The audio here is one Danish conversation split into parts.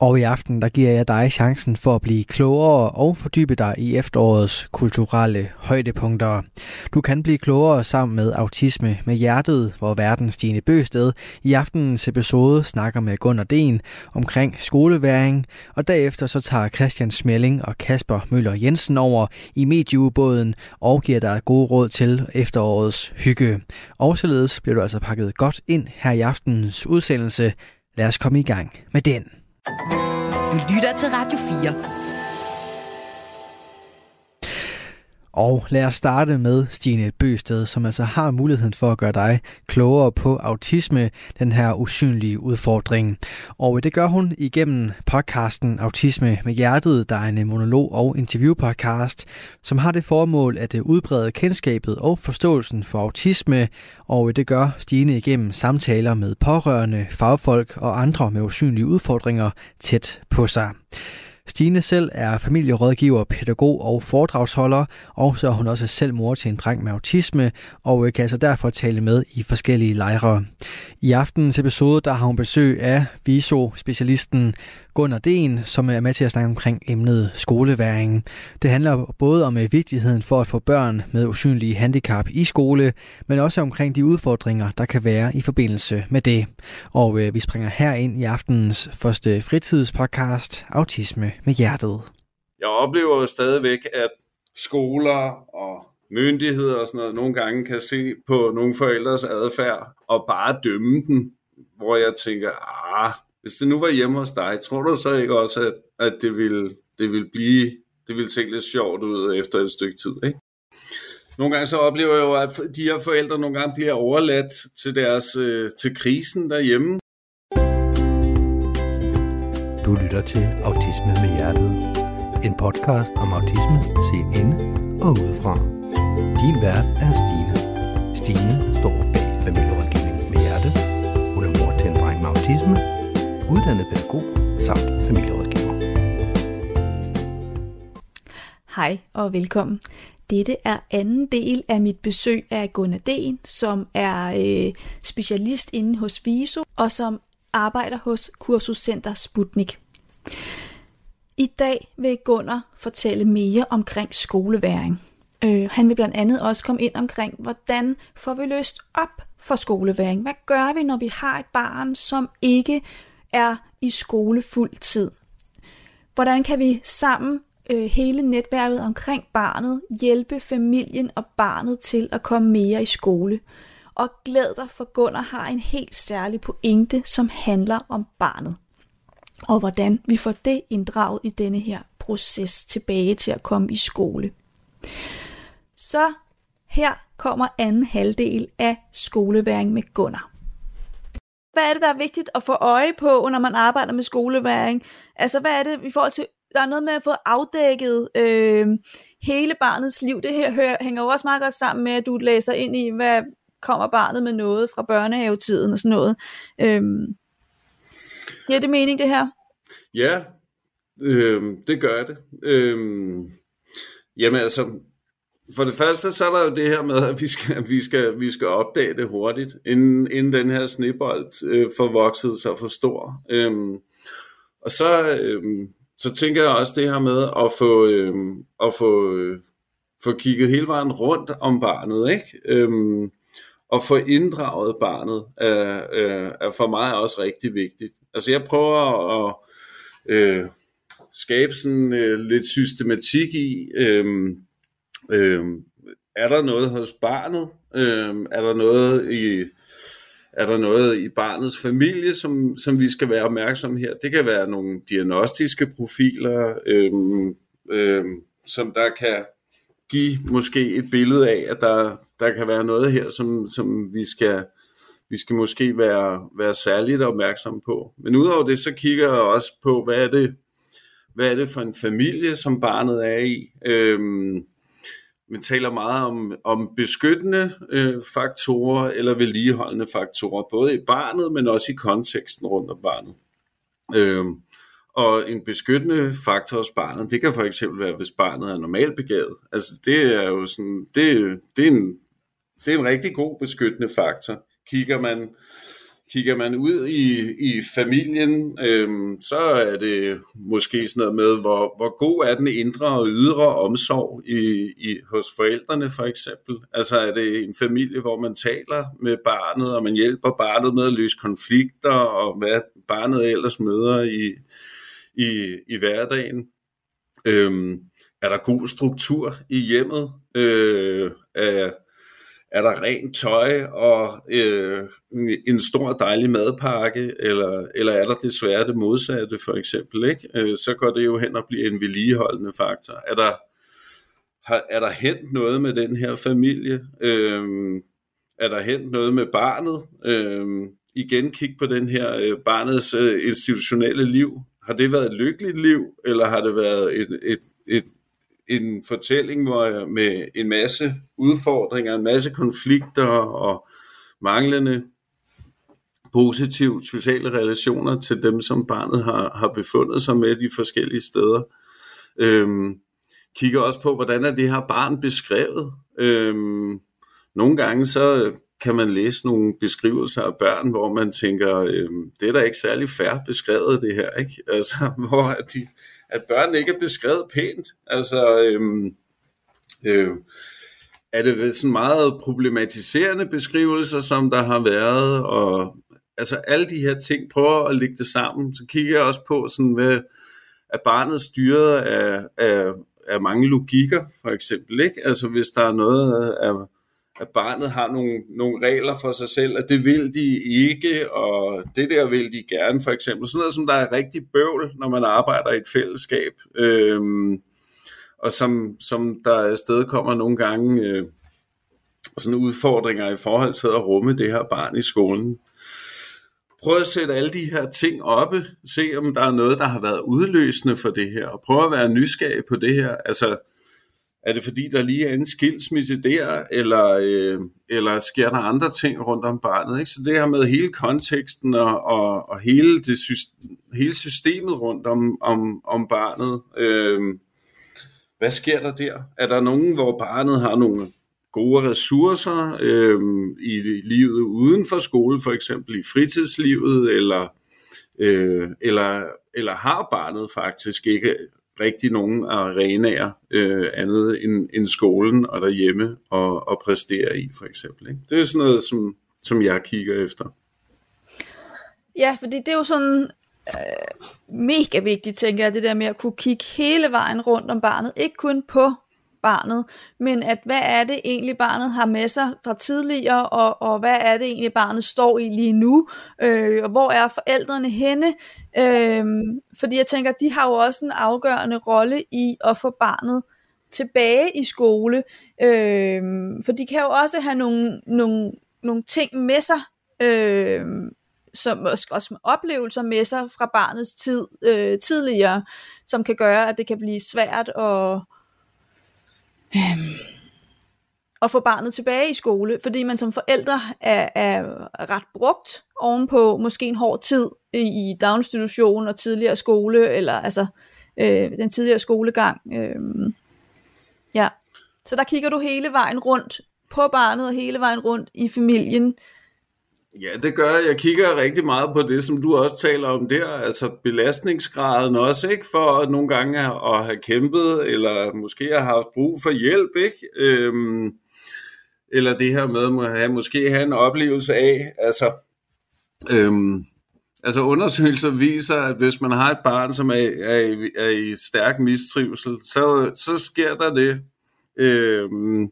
Og i aften der giver jeg dig chancen for at blive klogere og fordybe dig i efterårets kulturelle højdepunkter. Du kan blive klogere sammen med Autisme med Hjertet, hvor verden Stine Bøsted i aftenens episode snakker med Gunnar Den omkring skoleværing, og derefter så tager Christian Smelling og Kasper Møller Jensen over i medieubåden og giver dig gode råd til efterårets hygge. Og således bliver du altså pakket godt ind her i aftenens udsendelse. Lad os komme i gang med den. Du lytter til Radio 4. Og lad os starte med Stine Bøsted, som altså har muligheden for at gøre dig klogere på autisme, den her usynlige udfordring. Og det gør hun igennem podcasten Autisme med Hjertet, der er en monolog- og interviewpodcast, som har det formål at øh, udbrede kendskabet og forståelsen for autisme, og øh, det gør Stine igennem samtaler med pårørende, fagfolk og andre med usynlige udfordringer tæt på sig. Stine selv er familierådgiver, pædagog og foredragsholder, og så er hun også selv mor til en dreng med autisme, og øh, kan altså derfor tale med i forskellige lejre. I aftenens episode der har hun besøg af VISO-specialisten Gunnar Den, som er med til at snakke omkring emnet skoleværing. Det handler både om øh, vigtigheden for at få børn med usynlige handicap i skole, men også omkring de udfordringer, der kan være i forbindelse med det. Og øh, vi springer her ind i aftenens første fritidspodcast, Autisme med Hjertet. Jeg oplever jo stadigvæk, at skoler og myndigheder og sådan noget nogle gange kan se på nogle forældres adfærd og bare dømme den, hvor jeg tænker, ah, hvis det nu var hjemme hos dig, tror du så ikke også, at, at det, ville, det ville blive, det ville se lidt sjovt ud efter et stykke tid, ikke? Nogle gange så oplever jeg jo, at de her forældre nogle gange bliver overladt til, deres, øh, til krisen derhjemme. Du lytter til Autisme med Hjertet. En podcast om autisme set inde og udefra. Din vært er Stine. Stine står bag familierådgivning med hjertet. Hun er mor til en dreng med autisme uddannet pædagog samt familierådgiver. Hej og velkommen. Dette er anden del af mit besøg af Gunnar Den, som er øh, specialist inde hos VISO og som arbejder hos Kursuscenter Sputnik. I dag vil Gunnar fortælle mere omkring skoleværing. Øh, han vil blandt andet også komme ind omkring, hvordan får vi løst op for skoleværing? Hvad gør vi, når vi har et barn, som ikke er i skole fuld tid. Hvordan kan vi sammen øh, hele netværket omkring barnet hjælpe familien og barnet til at komme mere i skole? Og glæd dig, for Gunnar har en helt særlig pointe, som handler om barnet. Og hvordan vi får det inddraget i denne her proces tilbage til at komme i skole. Så her kommer anden halvdel af skoleværing med Gunnar hvad er det, der er vigtigt at få øje på, når man arbejder med skoleværing? Altså, hvad er det i forhold til, der er noget med at få afdækket øh, hele barnets liv. Det her hører, hænger jo også meget godt sammen med, at du læser ind i, hvad kommer barnet med noget fra børnehavetiden og sådan noget. Øh, giver det mening, det her? Ja, øh, det gør det. Øh, jamen altså, for det første, så er der jo det her med, at vi skal, vi skal, vi skal opdage det hurtigt, inden, inden den her snebold øh, får vokset sig for stor. Øhm, og så, øhm, så tænker jeg også det her med at få, øhm, at få, øh, få kigget hele vejen rundt om barnet, ikke? Øhm, og få inddraget barnet er, er, er for mig også rigtig vigtigt. Altså jeg prøver at øh, skabe sådan øh, lidt systematik i, øh, Øh, er der noget hos barnet? Øh, er der noget i er der noget i barnets familie, som, som vi skal være opmærksom her? Det kan være nogle diagnostiske profiler, øh, øh, som der kan give måske et billede af, at der, der kan være noget her, som, som vi skal vi skal måske være, være særligt opmærksom på. Men udover det, så kigger jeg også på, hvad er det, hvad er det for en familie, som barnet er i? Øhm, vi taler meget om, om beskyttende øh, faktorer eller vedligeholdende faktorer, både i barnet, men også i konteksten rundt om barnet. Øh, Og en beskyttende faktor hos barnet, det kan for eksempel være, hvis barnet er normalt begavet. Altså det er jo sådan, det, det, er en, det er en rigtig god beskyttende faktor. Kigger man Kigger man ud i, i familien, øhm, så er det måske sådan noget med, hvor, hvor god er den indre og ydre omsorg i, i, hos forældrene for eksempel. Altså er det en familie, hvor man taler med barnet, og man hjælper barnet med at løse konflikter, og hvad barnet ellers møder i, i, i hverdagen. Øhm, er der god struktur i hjemmet? Øh, er, er der rent tøj og øh, en stor dejlig madpakke, eller, eller er der desværre det modsatte for eksempel, ikke? Øh, så går det jo hen og bliver en vedligeholdende faktor. Er der, har, er der hent noget med den her familie? Øh, er der hent noget med barnet? Øh, igen kig på den her øh, barnets øh, institutionelle liv. Har det været et lykkeligt liv, eller har det været et, et, et, en fortælling hvor, med en masse udfordringer, en masse konflikter og manglende positive sociale relationer til dem, som barnet har, har befundet sig med de forskellige steder. Øhm, kigger også på, hvordan er det her barn beskrevet. Øhm, nogle gange så kan man læse nogle beskrivelser af børn, hvor man tænker, øhm, det er da ikke særlig færre beskrevet det her, ikke? Altså, hvor er de, at børn ikke er beskrevet pænt. Altså, øhm, øh, er det sådan meget problematiserende beskrivelser, som der har været, og altså alle de her ting, prøver at lægge det sammen, så kigger jeg også på sådan, hvad, er barnet styret af, af, af mange logikker, for eksempel, ikke? Altså hvis der er noget af, at barnet har nogle, nogle regler for sig selv, at det vil de ikke, og det der vil de gerne, for eksempel. Sådan noget, som der er rigtig bøvl, når man arbejder i et fællesskab, øhm, og som, som der afsted kommer nogle gange øh, sådan udfordringer i forhold til at rumme det her barn i skolen. Prøv at sætte alle de her ting oppe, se om der er noget, der har været udløsende for det her, og prøv at være nysgerrig på det her. Altså, er det fordi, der lige er en skilsmisse der, eller, øh, eller sker der andre ting rundt om barnet? Ikke? Så det her med hele konteksten og, og, og hele, det, hele systemet rundt om, om, om barnet. Øh, hvad sker der der? Er der nogen, hvor barnet har nogle gode ressourcer øh, i livet uden for skole, for eksempel i fritidslivet, eller, øh, eller, eller har barnet faktisk ikke rigtig nogen arenaer øh, andet end, end skolen og derhjemme og, og præstere i, for eksempel. Ikke? Det er sådan noget, som, som jeg kigger efter. Ja, fordi det er jo sådan øh, mega vigtigt, tænker jeg, det der med at kunne kigge hele vejen rundt om barnet. Ikke kun på barnet, men at hvad er det egentlig barnet har med sig fra tidligere, og, og hvad er det egentlig barnet står i lige nu, øh, og hvor er forældrene henne, øh, fordi jeg tænker, de har jo også en afgørende rolle i at få barnet tilbage i skole, øh, for de kan jo også have nogle, nogle, nogle ting med sig, øh, som også med oplevelser med sig fra barnets tid øh, tidligere, som kan gøre, at det kan blive svært at øhm, at få barnet tilbage i skole, fordi man som forældre er, er ret brugt ovenpå måske en hård tid i, daginstitution og tidligere skole, eller altså øh, den tidligere skolegang. Øh, ja. Så der kigger du hele vejen rundt på barnet og hele vejen rundt i familien, Ja, det gør jeg. Jeg kigger rigtig meget på det, som du også taler om der, altså belastningsgraden også, ikke? For nogle gange at have kæmpet, eller måske have haft brug for hjælp, ikke? Øhm, eller det her med at have, måske have en oplevelse af, altså, øhm, altså undersøgelser viser, at hvis man har et barn, som er, er, i, er i stærk mistrivsel, så, så sker der det. Øhm,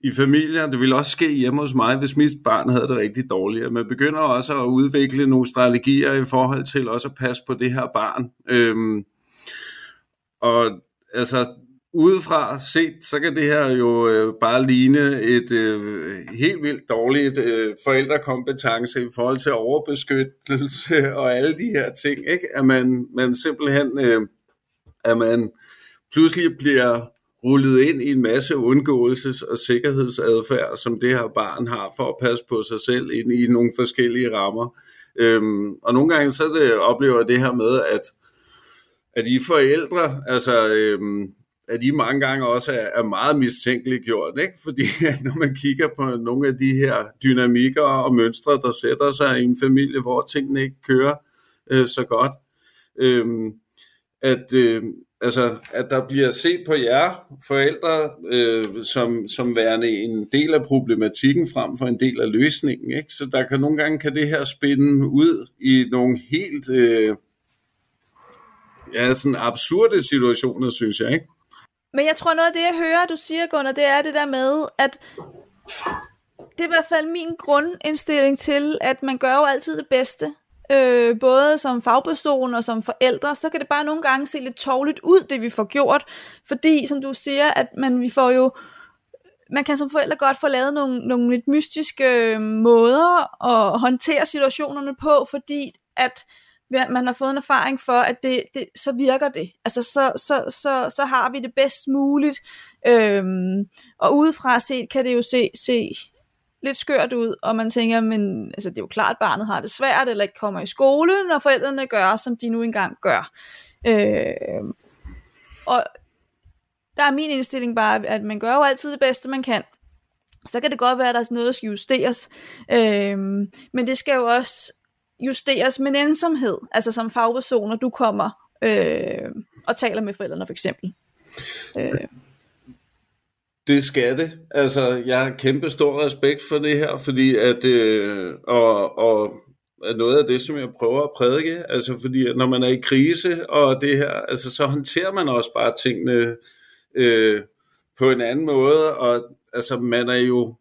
i familier. Det ville også ske hjemme hos mig, hvis mit barn havde det rigtig dårligt. Man begynder også at udvikle nogle strategier i forhold til også at passe på det her barn. Øhm, og altså, udefra set, så kan det her jo øh, bare ligne et øh, helt vildt dårligt øh, forældrekompetence i forhold til overbeskyttelse og alle de her ting, ikke? At man, man simpelthen, øh, at man pludselig bliver rullet ind i en masse undgåelses- og sikkerhedsadfærd, som det her barn har for at passe på sig selv ind i nogle forskellige rammer. Øhm, og nogle gange så det, oplever jeg det her med, at at I forældre, altså, øhm, at I mange gange også er, er meget mistænkeligt gjort, ikke? Fordi når man kigger på nogle af de her dynamikker og mønstre, der sætter sig i en familie, hvor tingene ikke kører øh, så godt, øh, at, øh, altså, at der bliver set på jer forældre øh, som, som værende en del af problematikken frem for en del af løsningen. Ikke? Så der kan nogle gange kan det her spænde ud i nogle helt øh, ja, sådan absurde situationer, synes jeg. Ikke? Men jeg tror noget af det, jeg hører, du siger, Gunnar, det er det der med, at det er i hvert fald min grundindstilling til, at man gør jo altid det bedste øh, både som fagperson og som forældre, så kan det bare nogle gange se lidt tårligt ud, det vi får gjort, fordi, som du siger, at man, vi får jo, man kan som forældre godt få lavet nogle, nogle lidt mystiske øh, måder at håndtere situationerne på, fordi at man har fået en erfaring for, at det, det, så virker det. Altså, så, så, så, så har vi det bedst muligt. Øhm, og udefra set kan det jo se, se lidt skørt ud, og man tænker, men altså, det er jo klart, at barnet har det svært, eller ikke kommer i skole, når forældrene gør, som de nu engang gør. Øh, og der er min indstilling bare, at man gør jo altid det bedste, man kan. Så kan det godt være, at der er noget, der skal justeres. Øh, men det skal jo også justeres med ensomhed. Altså som fagpersoner, du kommer øh, og taler med forældrene for eksempel. Øh. Det skal det. Altså, jeg har kæmpe stor respekt for det her, fordi at, øh, og, og noget af det, som jeg prøver at prædike, altså fordi at når man er i krise og det her, altså så håndterer man også bare tingene øh, på en anden måde, og altså man er jo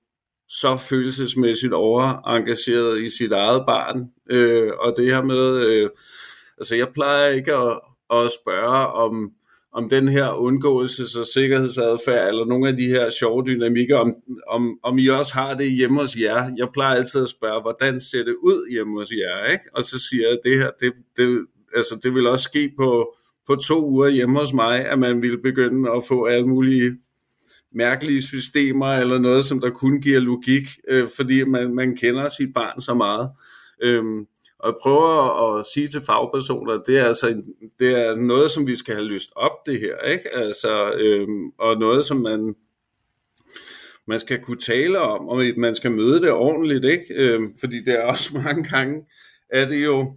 så følelsesmæssigt overengageret i sit eget barn, øh, og det her med, øh, altså jeg plejer ikke at, at spørge om, om den her undgåelses- og sikkerhedsadfærd, eller nogle af de her sjove dynamikker, om, om, om I også har det hjemme hos jer. Jeg plejer altid at spørge, hvordan ser det ud hjemme hos jer? Ikke? Og så siger jeg, at det her, det, det, altså, det vil også ske på, på to uger hjemme hos mig, at man vil begynde at få alle mulige mærkelige systemer, eller noget, som der kun giver logik, øh, fordi man, man kender sit barn så meget. Øhm, og prøver at sige til fagpersoner, det er, altså, det er noget, som vi skal have lyst op, det her. Ikke? Altså, øhm, og noget, som man, man skal kunne tale om, og man skal møde det ordentligt. Ikke? Øhm, fordi det er også mange gange, at det jo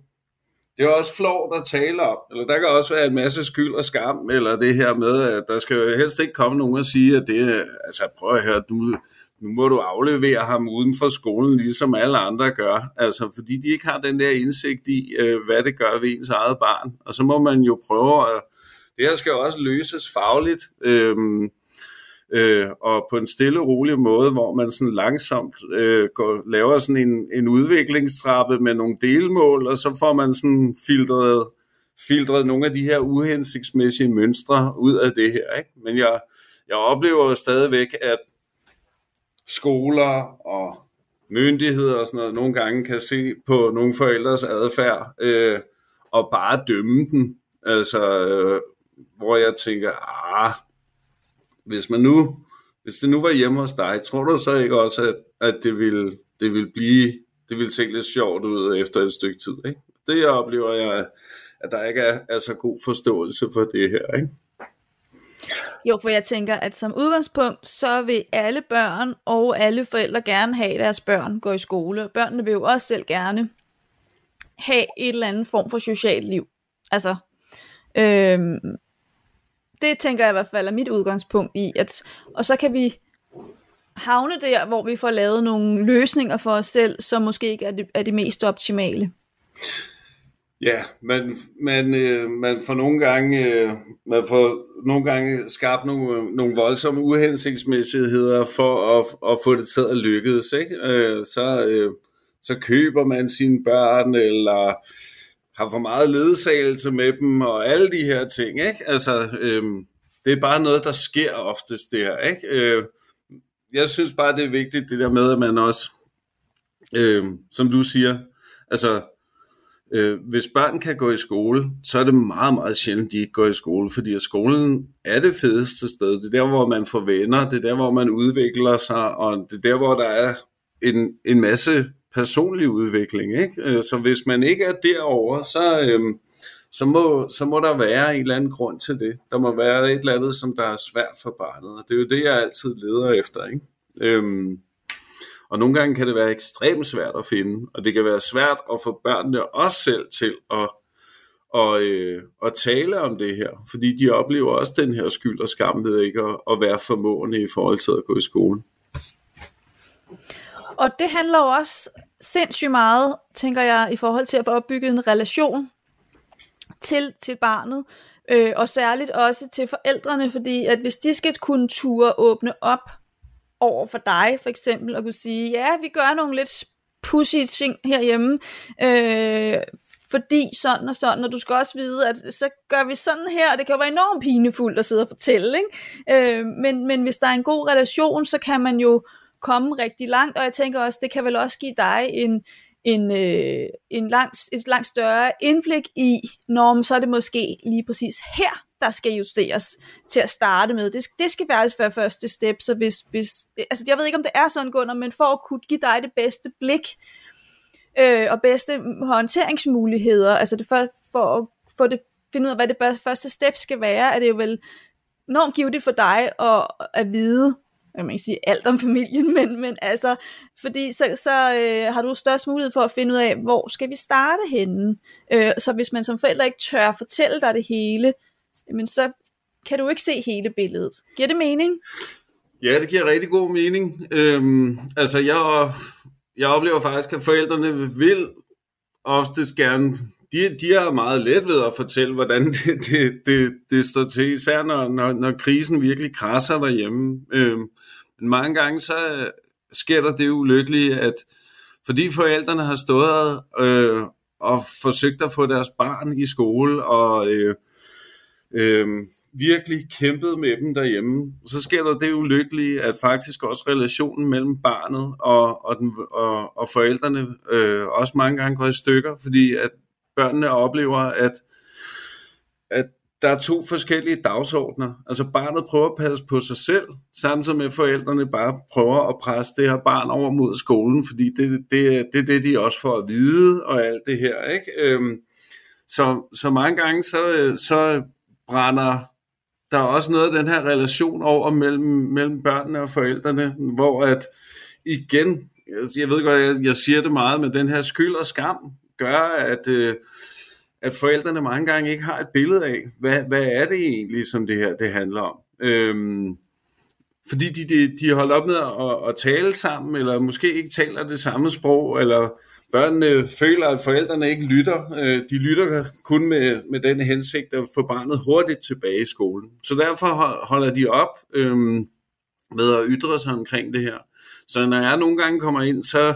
det er også flot at tale om, eller der kan også være en masse skyld og skam, eller det her med, at der skal jo helst ikke komme nogen og sige, at det, altså prøv at høre, du, nu må du aflevere ham uden for skolen, ligesom alle andre gør. Altså, fordi de ikke har den der indsigt i, øh, hvad det gør ved ens eget barn. Og så må man jo prøve at... Det her skal også løses fagligt, øh, øh, og på en stille og rolig måde, hvor man sådan langsomt øh, går, laver sådan en, en udviklingstrappe med nogle delmål, og så får man sådan filtreret, filtreret nogle af de her uhensigtsmæssige mønstre ud af det her. Ikke? Men jeg, jeg oplever jo stadigvæk, at skoler og myndigheder og sådan noget nogle gange kan se på nogle forældres adfærd øh, og bare dømme den. Altså, øh, hvor jeg tænker, ah, hvis man nu, hvis det nu var hjemme hos dig, tror du så ikke også, at, at det ville, det ville blive, det ville se lidt sjovt ud efter et stykke tid, ikke? Det oplever jeg, at der ikke er, er så god forståelse for det her, ikke? Jo, for jeg tænker, at som udgangspunkt, så vil alle børn og alle forældre gerne have, at deres børn går i skole. Børnene vil jo også selv gerne have et eller andet form for socialt liv. Altså, øhm, det tænker jeg i hvert fald er mit udgangspunkt i. At, og så kan vi havne der, hvor vi får lavet nogle løsninger for os selv, som måske ikke er det, er det mest optimale. Ja, man, man, øh, man får nogle gange, øh, man får nogle gange skabt nogle, nogle voldsomme uhensigtsmæssigheder for at, at få det til at lykkes. Ikke? Øh, så, øh, så køber man sine børn, eller har for meget ledsagelse med dem, og alle de her ting. Ikke? Altså, øh, det er bare noget, der sker oftest det her. Ikke? Øh, jeg synes bare, det er vigtigt, det der med, at man også, øh, som du siger, altså Øh, hvis børn kan gå i skole, så er det meget, meget sjældent, de ikke går i skole, fordi at skolen er det fedeste sted. Det er der, hvor man får venner, det er der, hvor man udvikler sig, og det er der, hvor der er en, en masse personlig udvikling. Ikke? Øh, så hvis man ikke er derovre, så, øh, så må, så må der være en eller anden grund til det. Der må være et eller andet, som der er svært for barnet, og det er jo det, jeg altid leder efter. Ikke? Øhm, og nogle gange kan det være ekstremt svært at finde, og det kan være svært at få børnene også selv til at, og, øh, at tale om det her, fordi de oplever også den her skyld og skam ved ikke at, at være formående i forhold til at gå i skole. Og det handler jo også sindssygt meget, tænker jeg, i forhold til at få opbygget en relation til, til barnet, øh, og særligt også til forældrene, fordi at hvis de skal kunne ture åbne op over for dig, for eksempel, og kunne sige, ja, vi gør nogle lidt pussy ting herhjemme, øh, fordi sådan og sådan, og du skal også vide, at så gør vi sådan her, og det kan jo være enormt pinefuldt at sidde og fortælle, ikke? Øh, men, men hvis der er en god relation, så kan man jo komme rigtig langt, og jeg tænker også, det kan vel også give dig en, en, øh, en langt, et langt større indblik i, når så er det måske lige præcis her, der skal justeres til at starte med. Det, det skal faktisk være første step, så hvis, hvis altså jeg ved ikke, om det er sådan, Gunnar, men for at kunne give dig det bedste blik, øh, og bedste håndteringsmuligheder, altså det for, for at få det, finde ud af, hvad det første step skal være, er det jo vel enormt givet for dig at, at vide, man ikke sige alt om familien, men, men altså, fordi så, så øh, har du størst mulighed for at finde ud af, hvor skal vi starte henne. Øh, så hvis man som forælder ikke tør fortælle dig det hele, men så kan du ikke se hele billedet. Giver det mening? Ja, det giver rigtig god mening. Øhm, altså, jeg, jeg oplever faktisk, at forældrene vil oftest gerne de, de er meget let ved at fortælle, hvordan det, det, det, det står til, især når, når, når krisen virkelig krasser derhjemme. Øhm, men mange gange så øh, sker der det ulykkelige, at fordi forældrene har stået øh, og forsøgt at få deres barn i skole, og øh, øh, virkelig kæmpet med dem derhjemme, så sker der det ulykkelige, at faktisk også relationen mellem barnet og, og, den, og, og forældrene øh, også mange gange går i stykker, fordi at børnene oplever, at, at der er to forskellige dagsordner. Altså barnet prøver at passe på sig selv, samtidig med at forældrene bare prøver at presse det her barn over mod skolen, fordi det, det, det er det, de også får at vide og alt det her. Ikke? Øhm, så, så mange gange så, så brænder der er også noget af den her relation over mellem, mellem børnene og forældrene, hvor at igen, jeg ved godt, jeg, jeg siger det meget, men den her skyld og skam gør, at, øh, at forældrene mange gange ikke har et billede af, hvad, hvad er det egentlig, som det her det handler om. Øhm, fordi de, de, de holdt op med at, at tale sammen, eller måske ikke taler det samme sprog, eller børnene føler, at forældrene ikke lytter. Øh, de lytter kun med, med den hensigt at få barnet hurtigt tilbage i skolen. Så derfor holder de op øh, med at ytre sig omkring det her. Så når jeg nogle gange kommer ind, så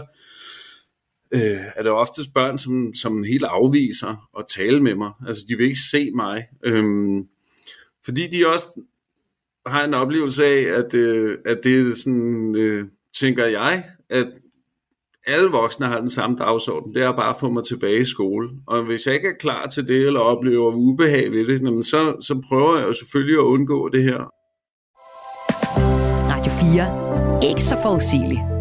øh, er det oftest børn, som, som helt afviser at tale med mig. Altså, de vil ikke se mig. Øh, fordi de også har en oplevelse af, at, øh, at det er sådan, øh, tænker jeg, at alle voksne har den samme dagsorden. Det er bare at få mig tilbage i skole. Og hvis jeg ikke er klar til det, eller oplever ubehag ved det, så, så prøver jeg jo selvfølgelig at undgå det her. Radio 4. Ikke så forudsigeligt.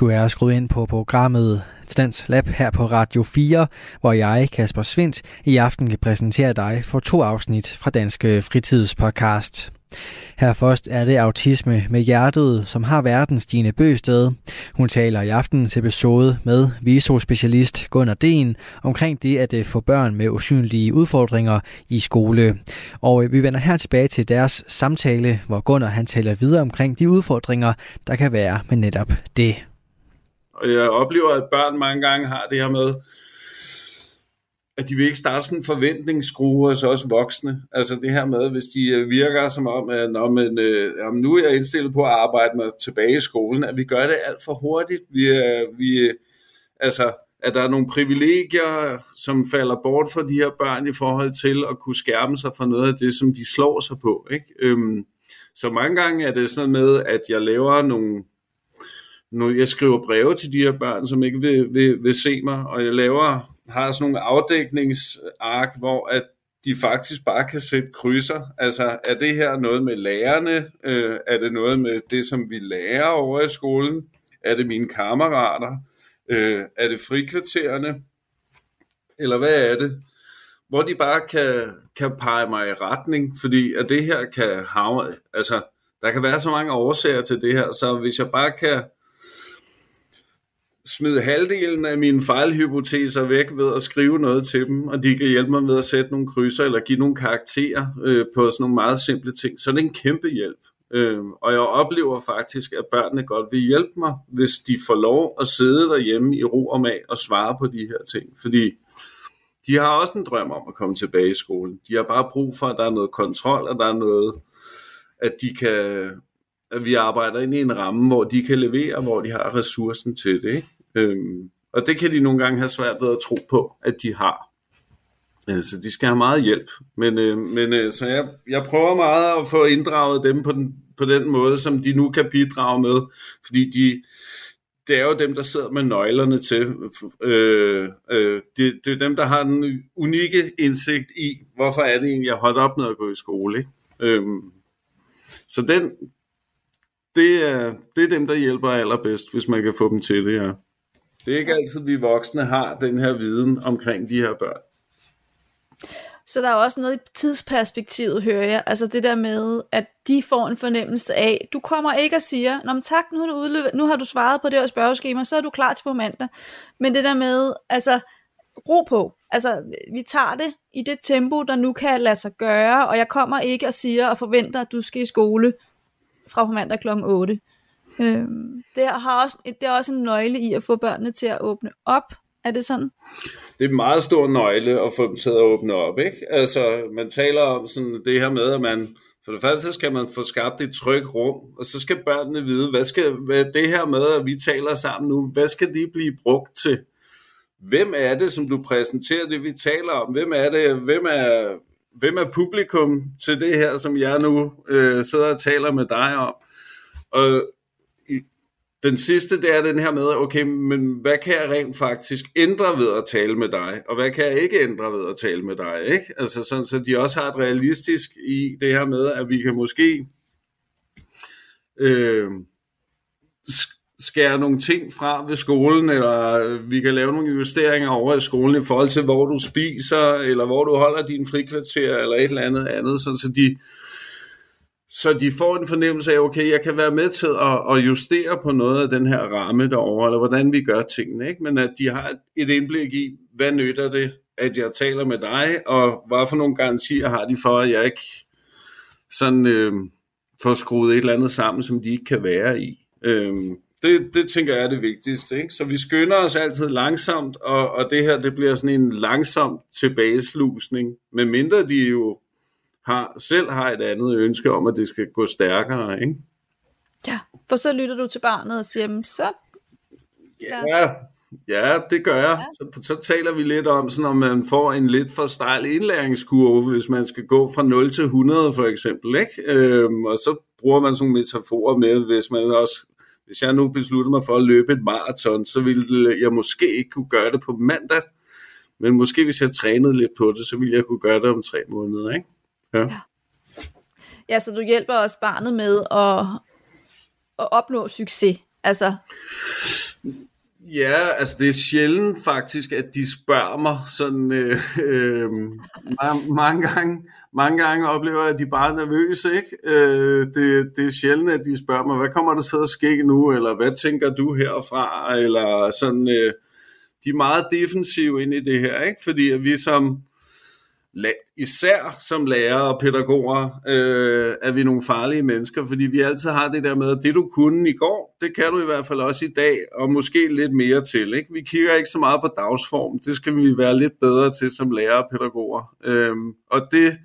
Du er skruet ind på programmet Stans Lab her på Radio 4, hvor jeg, Kasper Svindt, i aften kan præsentere dig for to afsnit fra Danske Fritidspodcast. Her først er det Autisme med Hjertet, som har verdens Stine Bøsted. Hun taler i aftenens episode med visospecialist Gunnar Den omkring det at øh, få børn med usynlige udfordringer i skole. Og øh, vi vender her tilbage til deres samtale, hvor Gunnar han taler videre omkring de udfordringer, der kan være med netop det. Og jeg oplever, at børn mange gange har det her med, at de vil ikke starte sådan en forventningsskrue hos os voksne. Altså det her med, hvis de øh, virker som om, at når man, øh, nu er jeg indstillet på at arbejde med tilbage i skolen, at vi gør det alt for hurtigt. Vi, øh, vi, øh, altså, at der er nogle privilegier, som falder bort for de her børn i forhold til at kunne skærme sig for noget af det, som de slår sig på. Ikke? Øhm, så mange gange er det sådan noget med, at jeg laver nogle nu, jeg skriver breve til de her børn, som ikke vil, vil, vil se mig, og jeg laver har sådan nogle afdækningsark, hvor at de faktisk bare kan sætte krydser. Altså, er det her noget med lærerne? Øh, er det noget med det, som vi lærer over i skolen? Er det mine kammerater? Øh, er det frikvartererne? Eller hvad er det? Hvor de bare kan, kan pege mig i retning, fordi at det her kan havne, altså der kan være så mange årsager til det her, så hvis jeg bare kan smide halvdelen af mine fejlhypoteser væk ved at skrive noget til dem, og de kan hjælpe mig med at sætte nogle krydser eller give nogle karakterer øh, på sådan nogle meget simple ting, så det er en kæmpe hjælp. Øh, og jeg oplever faktisk, at børnene godt vil hjælpe mig, hvis de får lov at sidde derhjemme i ro og mag og svare på de her ting. Fordi de har også en drøm om at komme tilbage i skolen. De har bare brug for, at der er noget kontrol, og der er noget, at de kan at vi arbejder ind i en ramme, hvor de kan levere, hvor de har ressourcen til det. Ikke? Øhm, og det kan de nogle gange have svært ved at tro på, at de har. Øh, så de skal have meget hjælp. Men, øh, men øh, så jeg, jeg prøver meget at få inddraget dem på den, på den måde, som de nu kan bidrage med. Fordi de, det er jo dem, der sidder med nøglerne til. Øh, øh, det, det er dem, der har den unikke indsigt i, hvorfor er det egentlig, jeg holdt op med at gå i skole. Ikke? Øh, så den, det, er, det er dem, der hjælper allerbedst, hvis man kan få dem til det, ja. Det er ikke altid, vi voksne har den her viden omkring de her børn. Så der er også noget i tidsperspektivet, hører jeg. Altså det der med, at de får en fornemmelse af, du kommer ikke og siger, Nå, men tak, nu har, du udløbet, nu har du svaret på det her spørgeskema, så er du klar til på mandag. Men det der med, altså, ro på. Altså, vi tager det i det tempo, der nu kan lade sig gøre, og jeg kommer ikke og siger og forventer, at du skal i skole fra på mandag kl. 8. Øhm, det, har også, det er også en nøgle i at få børnene til at åbne op. Er det sådan? Det er en meget stor nøgle at få dem til at åbne op. Ikke? Altså, man taler om sådan det her med, at man for det første skal man få skabt et trygt rum, og så skal børnene vide, hvad skal hvad det her med, at vi taler sammen nu, hvad skal de blive brugt til? Hvem er det, som du præsenterer det, vi taler om? Hvem er det? Hvem er, hvem er publikum til det her, som jeg nu øh, sidder og taler med dig om? Og den sidste, det er den her med, okay, men hvad kan jeg rent faktisk ændre ved at tale med dig, og hvad kan jeg ikke ændre ved at tale med dig, ikke? Altså sådan, så de også har et realistisk i det her med, at vi kan måske øh, skære nogle ting fra ved skolen, eller vi kan lave nogle justeringer over i skolen i forhold til, hvor du spiser, eller hvor du holder din frikvarter, eller et eller andet andet, så de så de får en fornemmelse af, okay, jeg kan være med til at, at justere på noget af den her ramme derovre, eller hvordan vi gør tingene, ikke? men at de har et indblik i, hvad nytter det, at jeg taler med dig, og hvad for nogle garantier har de for, at jeg ikke sådan øh, får skruet et eller andet sammen, som de ikke kan være i. Øh, det, det tænker jeg er det vigtigste. Ikke? Så vi skynder os altid langsomt, og, og det her det bliver sådan en langsom tilbageslusning, medmindre de jo har, selv har et andet ønske om, at det skal gå stærkere. Ikke? Ja, for så lytter du til barnet og siger, så... Ja, ja, det gør jeg. Ja. Så, så taler vi lidt om, sådan, om man får en lidt for stejl indlæringskurve, hvis man skal gå fra 0 til 100 for eksempel. Ikke? Øhm, og så bruger man sådan nogle metaforer med, hvis man også hvis jeg nu beslutter mig for at løbe et maraton, så ville jeg måske ikke kunne gøre det på mandag, men måske hvis jeg trænede lidt på det, så ville jeg kunne gøre det om tre måneder. Ikke? Ja. ja. Ja, så du hjælper også barnet med at, at opnå succes. Altså. Ja, altså det er sjældent faktisk, at de spørger mig sådan øh, øh, mange, mange, gange, mange gange oplever jeg, at de bare er nervøse, ikke? Øh, det, det er sjældent, at de spørger mig, hvad kommer der til at ske nu, eller hvad tænker du herfra, eller sådan, øh, de er meget defensive ind i det her, ikke? Fordi at vi som, især som lærere og pædagoger, øh, er vi nogle farlige mennesker, fordi vi altid har det der med, at det du kunne i går, det kan du i hvert fald også i dag, og måske lidt mere til. Ikke? Vi kigger ikke så meget på dagsform, det skal vi være lidt bedre til som lærere og pædagoger. Øh, og det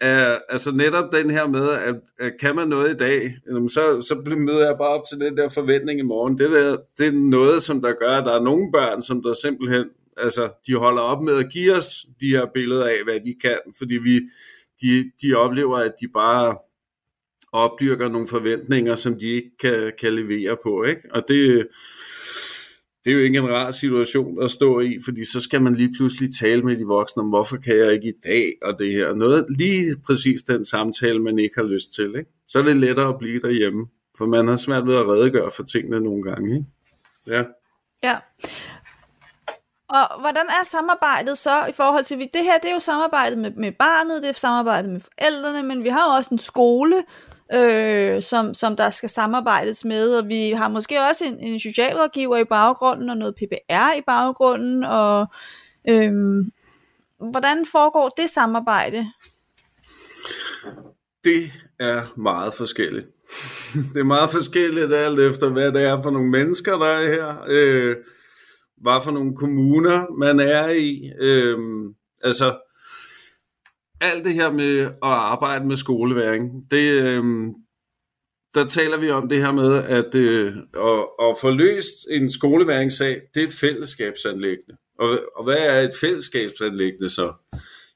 er altså netop den her med, at, at kan man noget i dag, så, så møder jeg bare op til den der forventning i morgen. Det, der, det er noget, som der gør, at der er nogle børn, som der simpelthen altså, de holder op med at give os de her billeder af, hvad de kan, fordi vi, de, de oplever, at de bare opdyrker nogle forventninger, som de ikke kan, kan levere på, ikke? Og det, det er jo ikke en rar situation at stå i, fordi så skal man lige pludselig tale med de voksne om, hvorfor kan jeg ikke i dag, og det her. Noget, lige præcis den samtale, man ikke har lyst til, ikke? Så er det lettere at blive derhjemme, for man har svært ved at redegøre for tingene nogle gange, ikke? Ja. Ja, og hvordan er samarbejdet så i forhold til, det her det er jo samarbejdet med, med barnet, det er samarbejdet med forældrene, men vi har jo også en skole, øh, som, som der skal samarbejdes med, og vi har måske også en, en socialrådgiver i baggrunden, og noget PPR i baggrunden, og øh, hvordan foregår det samarbejde? Det er meget forskelligt. Det er meget forskelligt alt efter, hvad det er for nogle mennesker, der er her. Øh, hvad for nogle kommuner man er i. Øhm, altså, alt det her med at arbejde med skoleværing, det, øhm, der taler vi om det her med, at, øh, at, at få løst en skoleværingssag, det er et fællesskabsanlæggende. Og, og hvad er et fællesskabsanlæggende så?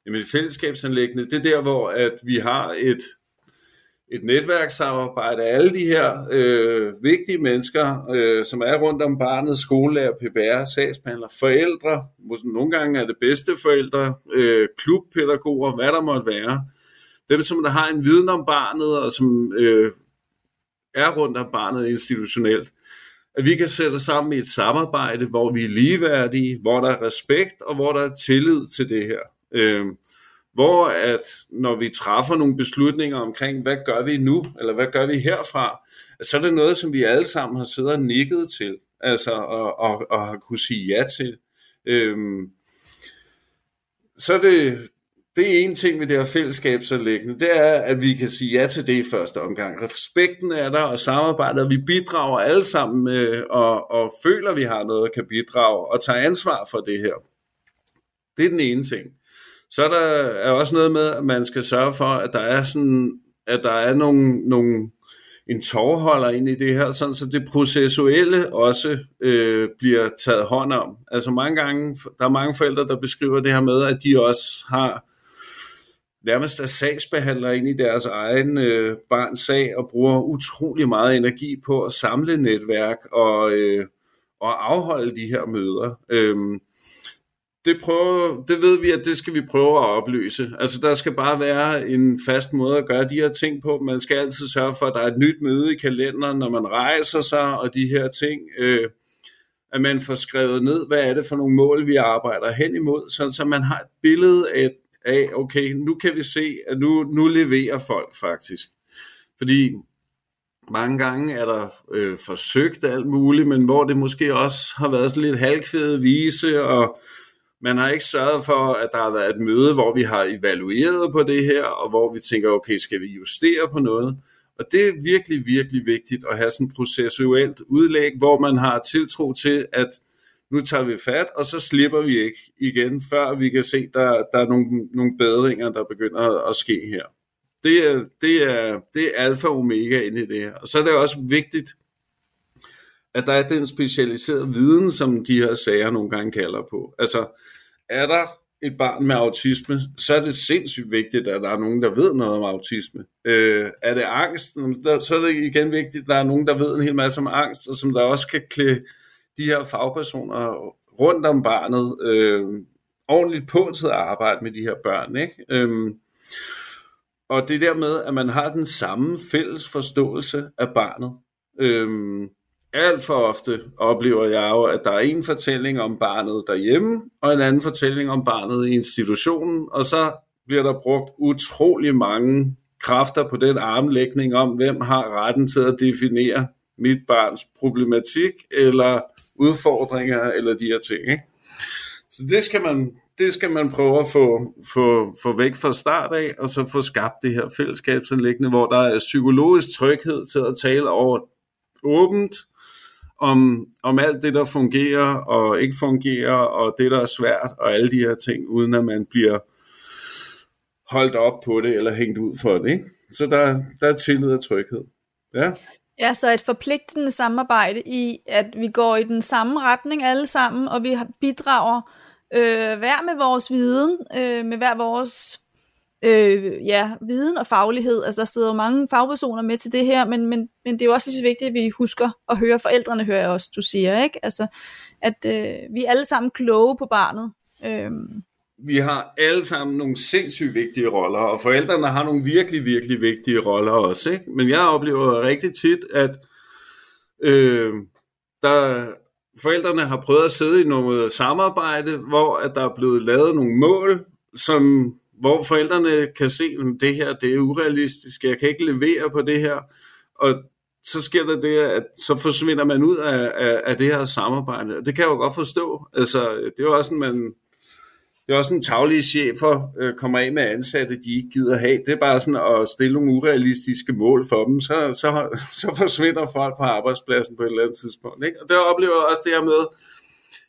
Jamen et fællesskabsanlæggende, det er der, hvor at vi har et et netværkssamarbejde af alle de her øh, vigtige mennesker, øh, som er rundt om barnet, skolelærer, PBR, sagsbehandler, forældre, måske nogle gange er det bedste forældre, øh, klubpædagoger, hvad der måtte være. Dem, som der har en viden om barnet, og som øh, er rundt om barnet institutionelt. At vi kan sætte sammen i et samarbejde, hvor vi er ligeværdige, hvor der er respekt, og hvor der er tillid til det her. Øh, hvor at når vi træffer nogle beslutninger omkring, hvad gør vi nu, eller hvad gør vi herfra, så er det noget, som vi alle sammen har siddet og nikket til, altså, og, og, og har kunne sige ja til. Øhm, så er det, det er en ting ved det her fællesskabsanlæggende, det er, at vi kan sige ja til det i første omgang. Respekten er der, og samarbejdet, og vi bidrager alle sammen med, og, og føler, at vi har noget, der kan bidrage, og tager ansvar for det her. Det er den ene ting. Så er der er også noget med, at man skal sørge for, at der er sådan, at der er nogle, nogle en tovholder ind i det her, sådan så det processuelle også øh, bliver taget hånd om. Altså mange gange, der er mange forældre, der beskriver det her med, at de også har nærmest er sagsbehandler ind i deres egen øh, barns sag og bruger utrolig meget energi på at samle netværk og, øh, og afholde de her møder. Øh, det, prøver, det ved vi, at det skal vi prøve at opløse. Altså, der skal bare være en fast måde at gøre de her ting på. Man skal altid sørge for, at der er et nyt møde i kalenderen, når man rejser sig, og de her ting. Øh, at man får skrevet ned, hvad er det for nogle mål, vi arbejder hen imod, så, så man har et billede af, af, okay, nu kan vi se, at nu, nu leverer folk faktisk. Fordi mange gange er der øh, forsøgt alt muligt, men hvor det måske også har været sådan lidt halvkvæde vise, og man har ikke sørget for, at der har været et møde, hvor vi har evalueret på det her, og hvor vi tænker, okay, skal vi justere på noget? Og det er virkelig, virkelig vigtigt at have sådan et processuelt udlæg, hvor man har tiltro til, at nu tager vi fat, og så slipper vi ikke igen, før vi kan se, at der, der er nogle, nogle bedringer, der begynder at, ske her. Det er, det, er, det er alfa og omega ind i det her. Og så er det også vigtigt, at der er den specialiserede viden, som de her sager nogle gange kalder på. Altså, er der et barn med autisme, så er det sindssygt vigtigt, at der er nogen, der ved noget om autisme. Øh, er det angst, så er det igen vigtigt, at der er nogen, der ved en hel masse om angst, og som der også kan klæde de her fagpersoner rundt om barnet øh, ordentligt på til at arbejde med de her børn. Ikke? Øh, og det der med, at man har den samme fælles forståelse af barnet. Øh, alt for ofte oplever jeg jo, at der er en fortælling om barnet derhjemme, og en anden fortælling om barnet i institutionen, og så bliver der brugt utrolig mange kræfter på den armlægning om, hvem har retten til at definere mit barns problematik, eller udfordringer, eller de her ting. Ikke? Så det skal man, det skal man prøve at få, få, få væk fra start af, og så få skabt det her fællesskabsanlæggende, hvor der er psykologisk tryghed til at tale over åbent, om, om alt det, der fungerer og ikke fungerer, og det, der er svært, og alle de her ting, uden at man bliver holdt op på det, eller hængt ud for det. Ikke? Så der, der er tillid og tryghed. Ja. Ja, så et forpligtende samarbejde i, at vi går i den samme retning alle sammen, og vi bidrager øh, hver med vores viden, øh, med hver vores øh, ja, viden og faglighed. Altså der sidder jo mange fagpersoner med til det her, men, men, men det er jo også lige så vigtigt, at vi husker at høre forældrene, hører jeg også, du siger, ikke? Altså, at øh, vi er alle sammen kloge på barnet. Øh. Vi har alle sammen nogle sindssygt vigtige roller, og forældrene har nogle virkelig, virkelig vigtige roller også, ikke? Men jeg oplever rigtig tit, at øh, der forældrene har prøvet at sidde i noget samarbejde, hvor at der er blevet lavet nogle mål, som, hvor forældrene kan se, at det her det er urealistisk, jeg kan ikke levere på det her. Og så sker der det, at så forsvinder man ud af, af, af det her samarbejde. Og det kan jeg jo godt forstå. Altså, det er jo også sådan, man, det er også en taglige chefer øh, kommer af med ansatte, de ikke gider have. Det er bare sådan at stille nogle urealistiske mål for dem, så, så, så forsvinder folk fra arbejdspladsen på et eller andet tidspunkt. Ikke? Og der oplever jeg også det her med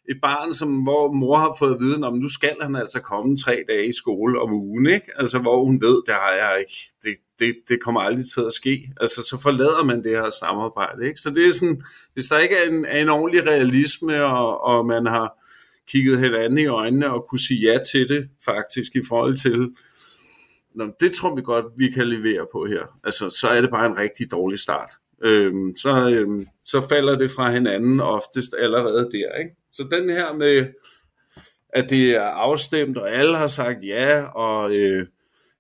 et barn, som, hvor mor har fået at vide, om nu skal han altså komme tre dage i skole om ugen, ikke? Altså, hvor hun ved, det har jeg ikke, det, det, det kommer aldrig til at ske. Altså, så forlader man det her samarbejde, ikke? Så det er sådan, hvis der ikke er en, er en ordentlig realisme, og, og man har, kigget hinanden i øjnene og kunne sige ja til det faktisk i forhold til, Nå, det tror vi godt, vi kan levere på her. Altså, så er det bare en rigtig dårlig start. Øhm, så, øh, så falder det fra hinanden oftest allerede der. Ikke? Så den her med, at det er afstemt, og alle har sagt ja, og øh,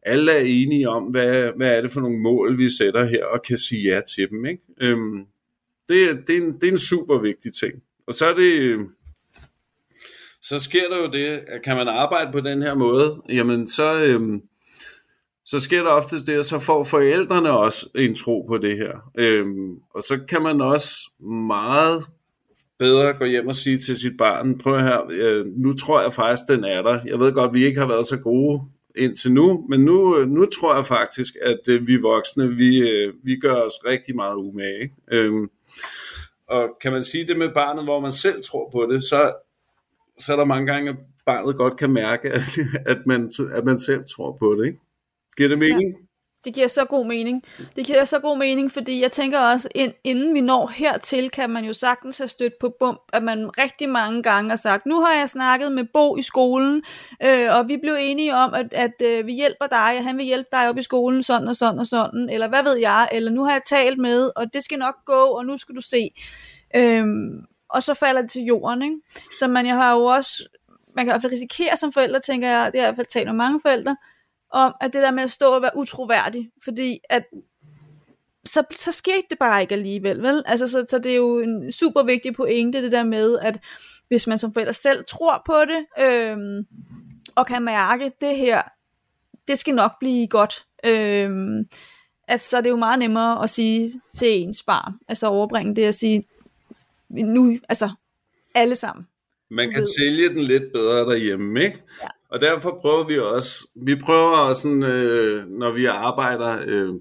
alle er enige om, hvad, hvad er det for nogle mål, vi sætter her, og kan sige ja til dem. Ikke? Øhm, det, det, er en, det er en super vigtig ting. Og så er det, øh, så sker der jo det, at kan man arbejde på den her måde, jamen så, øhm, så sker der oftest det, at så får forældrene også en tro på det her. Øhm, og så kan man også meget bedre gå hjem og sige til sit barn, prøv her, øh, nu tror jeg faktisk, den er der. Jeg ved godt, vi ikke har været så gode indtil nu, men nu, øh, nu tror jeg faktisk, at øh, vi voksne, vi, øh, vi gør os rigtig meget umage. Ikke? Øhm, og kan man sige det med barnet, hvor man selv tror på det, så så er der mange gange, at barnet godt kan mærke, at, at, man, at man selv tror på det. Ikke? Giver det mening? Ja. Det giver så god mening. Det giver så god mening, fordi jeg tænker også, inden vi når hertil, kan man jo sagtens have stødt på bump, at man rigtig mange gange har sagt, nu har jeg snakket med Bo i skolen, øh, og vi blev enige om, at, at øh, vi hjælper dig, og han vil hjælpe dig op i skolen, sådan og sådan og sådan, eller hvad ved jeg, eller nu har jeg talt med, og det skal nok gå, og nu skal du se. Øh, og så falder det til jorden. Ikke? Så man jeg har jo også, man kan i hvert fald risikere som forældre, tænker jeg, det har i hvert fald talt med mange forældre, om at det der med at stå og være utroværdig, fordi at så, så skete det bare ikke alligevel, vel? Altså, så, så det er jo en super vigtig pointe, det der med, at hvis man som forælder selv tror på det, øhm, og kan mærke, det her, det skal nok blive godt, øhm, at så er det jo meget nemmere at sige til ens barn, altså overbringe det at sige, nu, altså alle sammen. Man kan sælge den lidt bedre derhjemme, ikke? Ja. Og derfor prøver vi også, vi prøver sådan, øh, når vi arbejder, øh,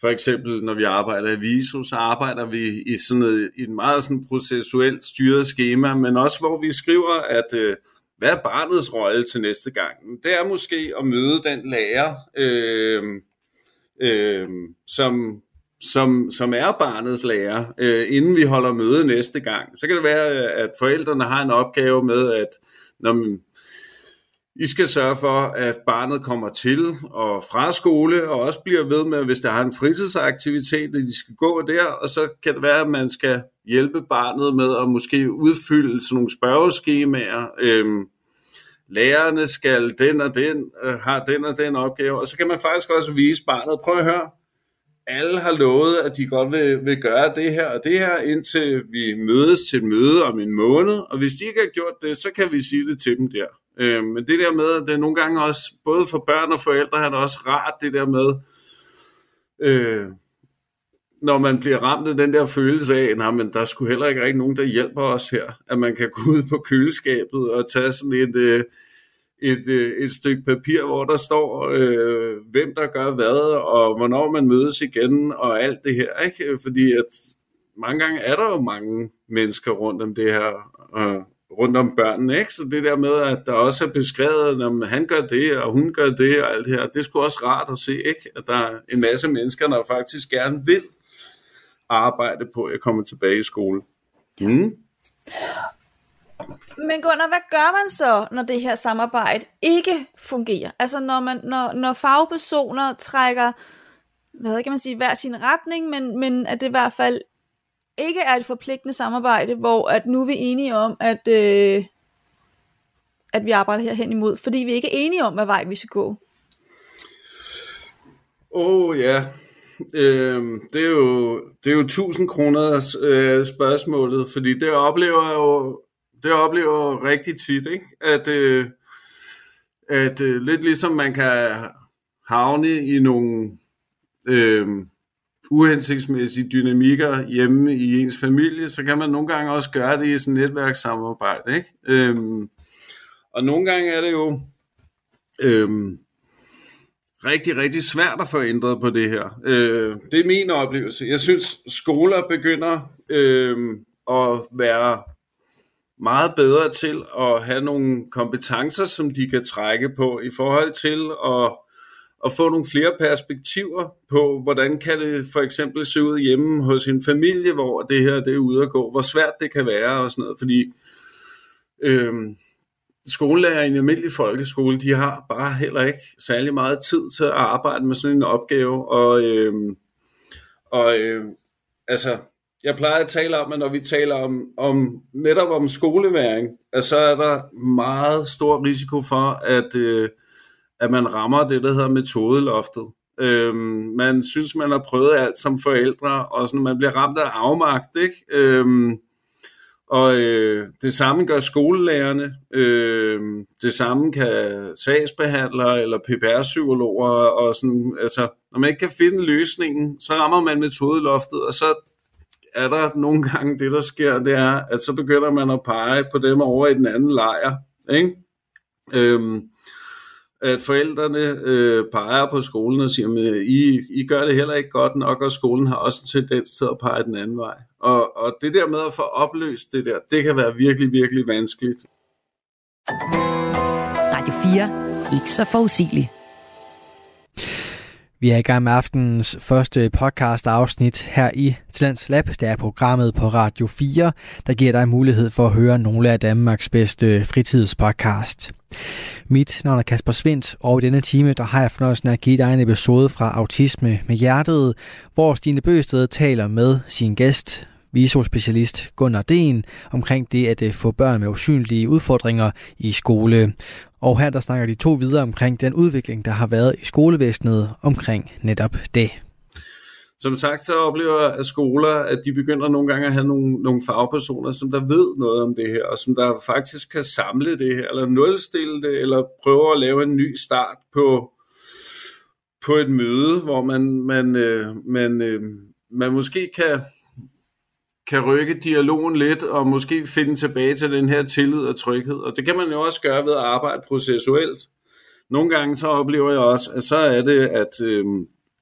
for eksempel når vi arbejder i Viso, så arbejder vi i sådan et, i et meget sådan processuelt styret schema, men også hvor vi skriver, at øh, hvad er barnets rolle til næste gang? Det er måske at møde den lærer, øh, øh, som som, som er barnets lærer, øh, inden vi holder møde næste gang. Så kan det være, at forældrene har en opgave med, at når man, i skal sørge for, at barnet kommer til og fra skole, og også bliver ved med, hvis der har en fritidsaktivitet, at de skal gå der, og så kan det være, at man skal hjælpe barnet med at måske udfylde sådan nogle spørgeskemaer. Øhm, lærerne skal den og den, øh, har den og den opgave, og så kan man faktisk også vise barnet, prøv at høre, alle har lovet, at de godt vil, vil gøre det her og det her, indtil vi mødes til et møde om en måned. Og hvis de ikke har gjort det, så kan vi sige det til dem der. Øh, men det der med, at det er nogle gange også, både for børn og forældre, er det også rart det der med, øh, når man bliver ramt af den der følelse af, at men der skulle heller ikke rigtig nogen, der hjælper os her. At man kan gå ud på køleskabet og tage sådan et... Øh, et, øh, et stykke papir, hvor der står, øh, hvem der gør hvad, og hvornår man mødes igen, og alt det her. Ikke? Fordi at mange gange er der jo mange mennesker rundt om det her, øh, rundt om børnene. Ikke? Så det der med, at der også er beskrevet, at han gør det, og hun gør det, og alt det her, det er sgu også rart at se, ikke? at der er en masse mennesker, der faktisk gerne vil arbejde på at komme tilbage i skole. Mm. Men Gunnar, hvad gør man så, når det her samarbejde ikke fungerer? Altså når, man, når, når fagpersoner trækker, hvad kan man sige, hver sin retning, men, men at det i hvert fald ikke er et forpligtende samarbejde, hvor at nu er vi enige om, at, øh, at vi arbejder her hen imod, fordi vi ikke er enige om, hvad vej vi skal gå. Åh oh, ja, øh, det, er jo, det er jo 1000 kroner øh, spørgsmålet, fordi det oplever jeg jo det oplever jeg rigtig tit, ikke? At, øh, at øh, lidt ligesom man kan havne i nogle øh, uhensigtsmæssige dynamikker hjemme i ens familie, så kan man nogle gange også gøre det i sådan et netværkssamarbejde. Ikke? Øhm, og nogle gange er det jo øhm, rigtig, rigtig svært at få ændret på det her. Øh, det er min oplevelse. Jeg synes, skoler begynder øh, at være meget bedre til at have nogle kompetencer, som de kan trække på i forhold til at, at få nogle flere perspektiver på, hvordan kan det for eksempel se ud hjemme hos en familie, hvor det her det er ude at gå, hvor svært det kan være og sådan noget, fordi øh, skolelærer i en almindelig folkeskole, de har bare heller ikke særlig meget tid til at arbejde med sådan en opgave, og, øh, og øh, altså, jeg plejer at tale om, at når vi taler om, om netop om skoleværing, at så er der meget stor risiko for, at, øh, at man rammer det, der hedder metodeloftet. Øhm, man synes, man har prøvet alt som forældre, og sådan, man bliver ramt af afmagt, ikke? Øhm, og øh, det samme gør skolelærerne, øh, det samme kan sagsbehandlere eller PPR-psykologer, og sådan, altså, når man ikke kan finde løsningen, så rammer man metodeloftet, og så er der nogle gange det, der sker, det er, at så begynder man at pege på dem over i den anden lejr. Ikke? Øhm, at forældrene øh, peger på skolen og siger, at I, I gør det heller ikke godt nok, og skolen har også en tendens til at pege den anden vej. Og, og det der med at få opløst det der, det kan være virkelig, virkelig vanskeligt. Radio 4. Ikke så forudsigeligt. Vi er i gang med aftenens første podcast afsnit her i Talents Lab. Det er programmet på Radio 4, der giver dig mulighed for at høre nogle af Danmarks bedste fritidspodcast. Mit navn er Kasper Svendt, og i denne time der har jeg fornøjelsen at give dig en episode fra Autisme med Hjertet, hvor Stine Bøsted taler med sin gæst, visospecialist Gunnar Den omkring det at øh, få børn med usynlige udfordringer i skole. Og her der snakker de to videre omkring den udvikling, der har været i skolevæsenet omkring netop det. Som sagt, så oplever jeg at skoler, at de begynder nogle gange at have nogle, nogle fagpersoner, som der ved noget om det her, og som der faktisk kan samle det her, eller nulstille det, eller prøve at lave en ny start på, på et møde, hvor man, man, øh, man, øh, man måske kan kan rykke dialogen lidt, og måske finde tilbage til den her tillid og tryghed. Og det kan man jo også gøre ved at arbejde processuelt. Nogle gange så oplever jeg også, at så er det, at, øh,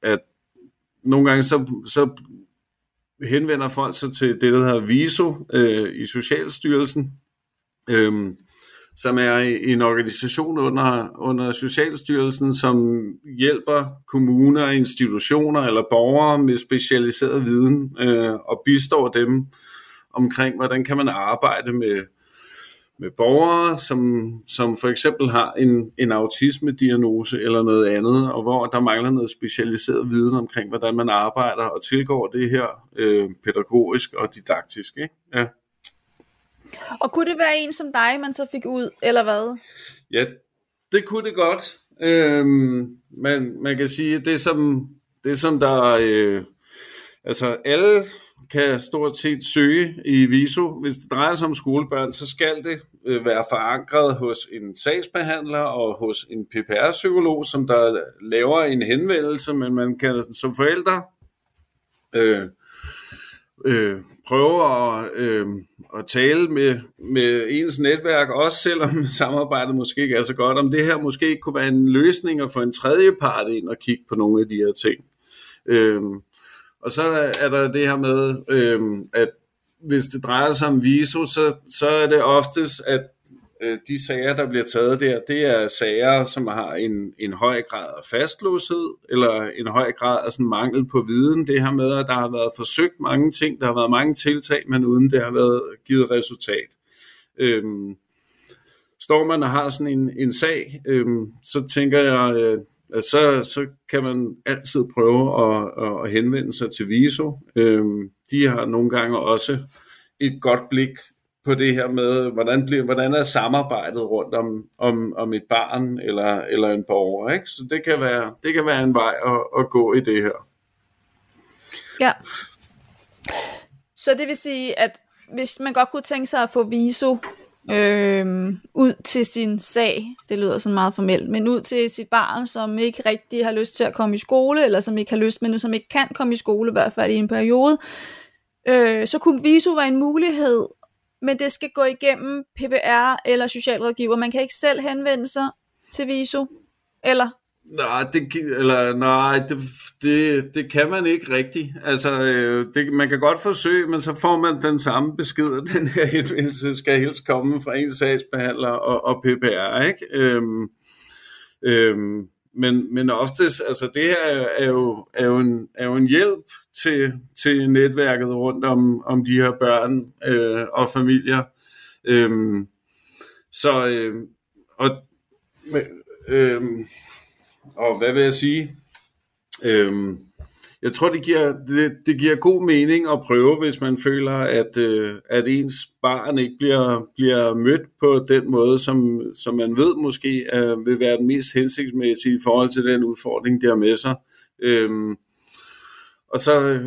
at nogle gange så, så henvender folk sig til det, der hedder VISO øh, i Socialstyrelsen. Øh, som er en organisation under, under Socialstyrelsen, som hjælper kommuner, institutioner eller borgere med specialiseret viden øh, og bistår dem omkring, hvordan kan man arbejde med, med borgere, som, som for eksempel har en, en autisme-diagnose eller noget andet, og hvor der mangler noget specialiseret viden omkring, hvordan man arbejder og tilgår det her øh, pædagogisk og didaktisk. Ikke? Ja. Og kunne det være en som dig, man så fik ud, eller hvad? Ja, det kunne det godt. Øhm, men man kan sige, det som, det som der... Øh, altså alle kan stort set søge i VISO. Hvis det drejer sig om skolebørn, så skal det øh, være forankret hos en sagsbehandler og hos en PPR-psykolog, som der laver en henvendelse, men man kan som forældre øh, øh, prøve at, øh, at tale med, med ens netværk, også selvom samarbejdet måske ikke er så godt, om det her måske ikke kunne være en løsning at få en tredje part ind og kigge på nogle af de her ting. Øh, og så er der det her med, øh, at hvis det drejer sig om viso, så, så er det oftest, at øh, de sager, der bliver taget der, det er sager, som har en, en høj grad af fastlåshed, eller en høj grad af sådan mangel på viden. Det her med, at der har været forsøgt mange ting, der har været mange tiltag, men uden det har været givet resultat. Øhm, står man og har sådan en, en sag, øhm, så tænker jeg, øh, Altså, så, så kan man altid prøve at, at henvende sig til VISO. Øhm, de har nogle gange også et godt blik på det her med, hvordan, bliver, hvordan er samarbejdet rundt om, om, om et barn eller, eller en borger. Ikke? Så det kan, være, det kan være en vej at, at gå i det her. Ja. Så det vil sige, at hvis man godt kunne tænke sig at få viso øh, ud til sin sag, det lyder sådan meget formelt, men ud til sit barn, som ikke rigtig har lyst til at komme i skole, eller som ikke har lyst, men som ikke kan komme i skole, i hvert fald i en periode, øh, så kunne viso være en mulighed, men det skal gå igennem PPR eller socialrådgiver. Man kan ikke selv henvende sig til viso, eller Nej, det, eller, nej det, det, det kan man ikke rigtigt. Altså, øh, det, man kan godt forsøge, men så får man den samme besked, at den her henvendelse skal helst komme fra en sagsbehandler og, og PPR, ikke? Øhm, øhm, men, men oftest, altså det her er jo, er jo, en, er jo en hjælp til, til netværket rundt om, om de her børn øh, og familier. Øhm, så, øh, og, øh, og hvad vil jeg sige? Øhm, jeg tror, det giver, det, det giver god mening at prøve, hvis man føler, at, øh, at ens barn ikke bliver, bliver mødt på den måde, som, som man ved måske øh, vil være den mest hensigtsmæssige i forhold til den udfordring, der med sig. Øhm, og så øh,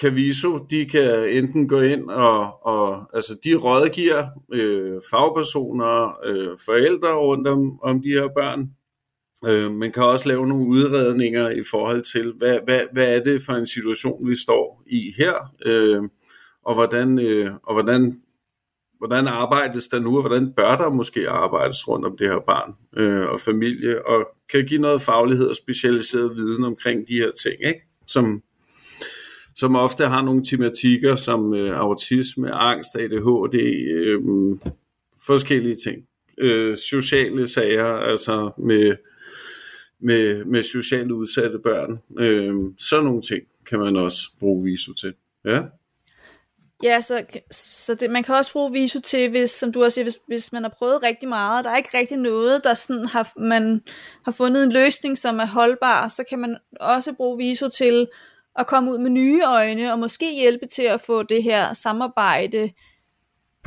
kan Viso, de kan enten gå ind og, og altså de rådgiver øh, fagpersoner, øh, forældre rundt om, om de her børn, Øh, man kan også lave nogle udredninger i forhold til, hvad, hvad, hvad er det for en situation, vi står i her, øh, og hvordan, øh, og hvordan, hvordan arbejdes der nu, og hvordan bør der måske arbejdes rundt om det her barn øh, og familie, og kan give noget faglighed og specialiseret viden omkring de her ting, ikke? Som, som ofte har nogle tematikker som øh, autisme, angst, ADHD, øh, forskellige ting. Øh, sociale sager, altså med med, med socialt udsatte børn. Øh, sådan nogle ting kan man også bruge viso til. Ja. Ja, så, så det, man kan også bruge viso til, hvis, som du også siger, hvis, hvis man har prøvet rigtig meget, og der er ikke rigtig noget, der sådan har, man har fundet en løsning, som er holdbar, så kan man også bruge viso til at komme ud med nye øjne, og måske hjælpe til at få det her samarbejde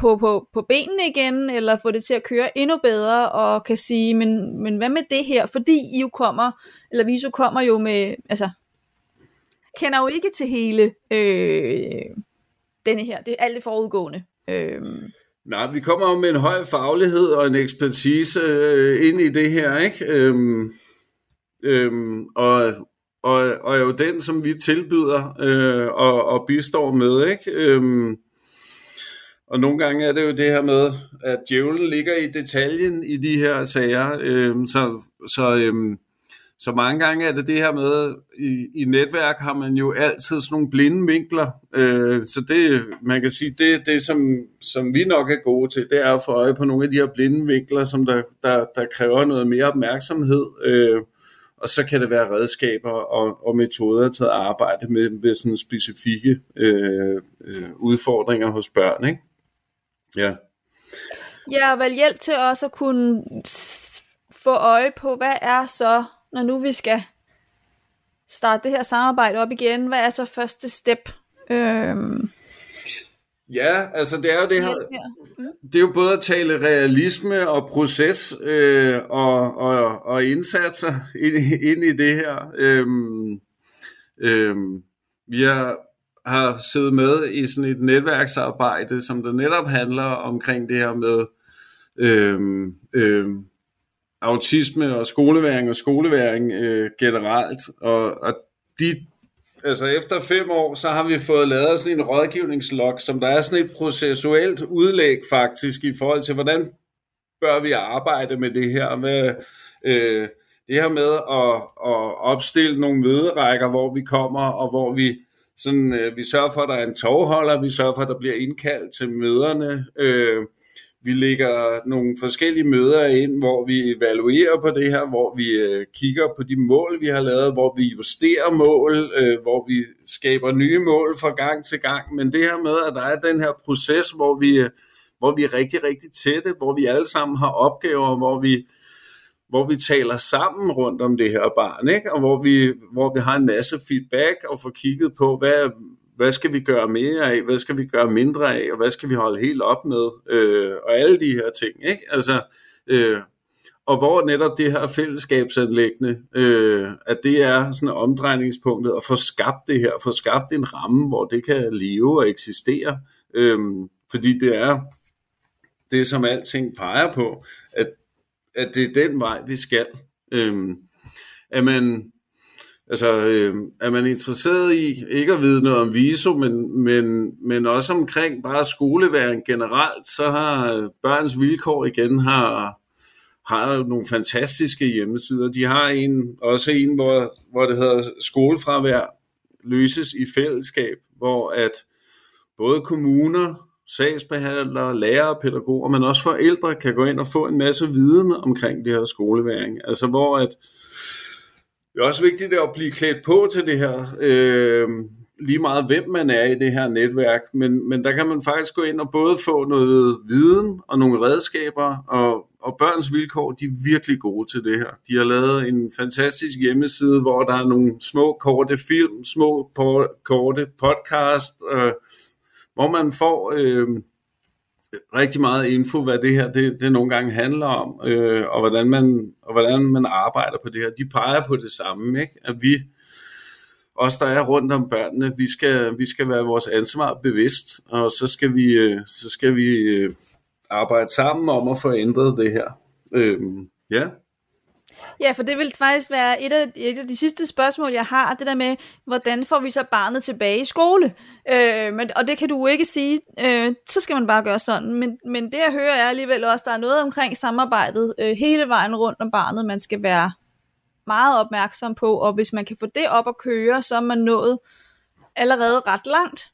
på, på, på benene igen, eller få det til at køre endnu bedre, og kan sige, men, men hvad med det her? Fordi I jo kommer, eller Viso kommer jo med, altså, kender jo ikke til hele øh, denne her, det er alt det forudgående. Øh, Nej, vi kommer jo med en høj faglighed og en ekspertise øh, ind i det her, ikke? Øhm, øhm, og, og, og er jo den, som vi tilbyder øh, og, og bistår med, ikke? Øhm, og nogle gange er det jo det her med, at djævlen ligger i detaljen i de her sager. Øhm, så, så, øhm, så mange gange er det det her med, i, i netværk har man jo altid sådan nogle blinde vinkler. Øh, så det, man kan sige, det det, som, som vi nok er gode til, det er at få øje på nogle af de her blinde vinkler, som der, der, der kræver noget mere opmærksomhed. Øh, og så kan det være redskaber og, og metoder til at arbejde med, med sådan specifikke øh, øh, udfordringer hos børn, ikke? Ja. Ja, og vel hjælp til også at kunne få øje på, hvad er så, når nu vi skal starte det her samarbejde op igen, hvad er så første step? Øhm. Ja, altså det er jo det her, mm. det er jo både at tale realisme og proces øh, og, og, og indsatser ind, ind i det her. Øhm, øhm, vi har har siddet med i sådan et netværksarbejde, som der netop handler omkring det her med øhm, øhm, autisme og skoleværing og skoleværing øh, generelt. Og, og de, altså efter fem år, så har vi fået lavet sådan en rådgivningslog, som der er sådan et processuelt udlæg faktisk i forhold til, hvordan bør vi arbejde med det her. Med, øh, det her med at, at opstille nogle møderækker, hvor vi kommer, og hvor vi sådan, øh, vi sørger for, at der er en tovholder, vi sørger for, at der bliver indkaldt til møderne. Øh, vi lægger nogle forskellige møder ind, hvor vi evaluerer på det her, hvor vi øh, kigger på de mål, vi har lavet, hvor vi justerer mål, øh, hvor vi skaber nye mål fra gang til gang. Men det her med, at der er den her proces, hvor vi, øh, hvor vi er rigtig, rigtig tætte, hvor vi alle sammen har opgaver, hvor vi hvor vi taler sammen rundt om det her barn, ikke? og hvor vi, hvor vi har en masse feedback og får kigget på, hvad, hvad skal vi gøre mere af, hvad skal vi gøre mindre af, og hvad skal vi holde helt op med, øh, og alle de her ting. Ikke? Altså, øh, og hvor netop det her fællesskabsanlæggende, øh, at det er sådan omdrejningspunktet at få skabt det her, få skabt en ramme, hvor det kan leve og eksistere, øh, fordi det er det, som alting peger på, at, at det er den vej, vi skal. Øhm, er man Altså, øh, er man interesseret i ikke at vide noget om viso, men, men, men også omkring bare skoleværen generelt, så har øh, Børns Vilkår igen har, har nogle fantastiske hjemmesider. De har en, også en, hvor, hvor det hedder skolefravær løses i fællesskab, hvor at både kommuner, sagsbehandlere, lærere, pædagoger, men også forældre kan gå ind og få en masse viden omkring det her skoleværing. Altså hvor at det er også vigtigt at blive klædt på til det her, øh, lige meget hvem man er i det her netværk, men, men der kan man faktisk gå ind og både få noget viden og nogle redskaber, og, og børns vilkår, de er virkelig gode til det her. De har lavet en fantastisk hjemmeside, hvor der er nogle små korte film, små korte podcast, øh, hvor man får... Øh, rigtig meget info, hvad det her det, det nogle gange handler om, øh, og, hvordan man, og hvordan man arbejder på det her. De peger på det samme, ikke? at vi, os der er rundt om børnene, vi skal, vi skal være vores ansvar bevidst, og så skal vi, øh, så skal vi øh, arbejde sammen om at få ændret det her. Øh, ja. Ja, for det vil faktisk være et af, et af de sidste spørgsmål, jeg har, det der med, hvordan får vi så barnet tilbage i skole? Øh, men, og det kan du ikke sige, øh, så skal man bare gøre sådan. Men, men det jeg hører er alligevel også, der er noget omkring samarbejdet øh, hele vejen rundt om barnet, man skal være meget opmærksom på, og hvis man kan få det op at køre, så er man nået allerede ret langt.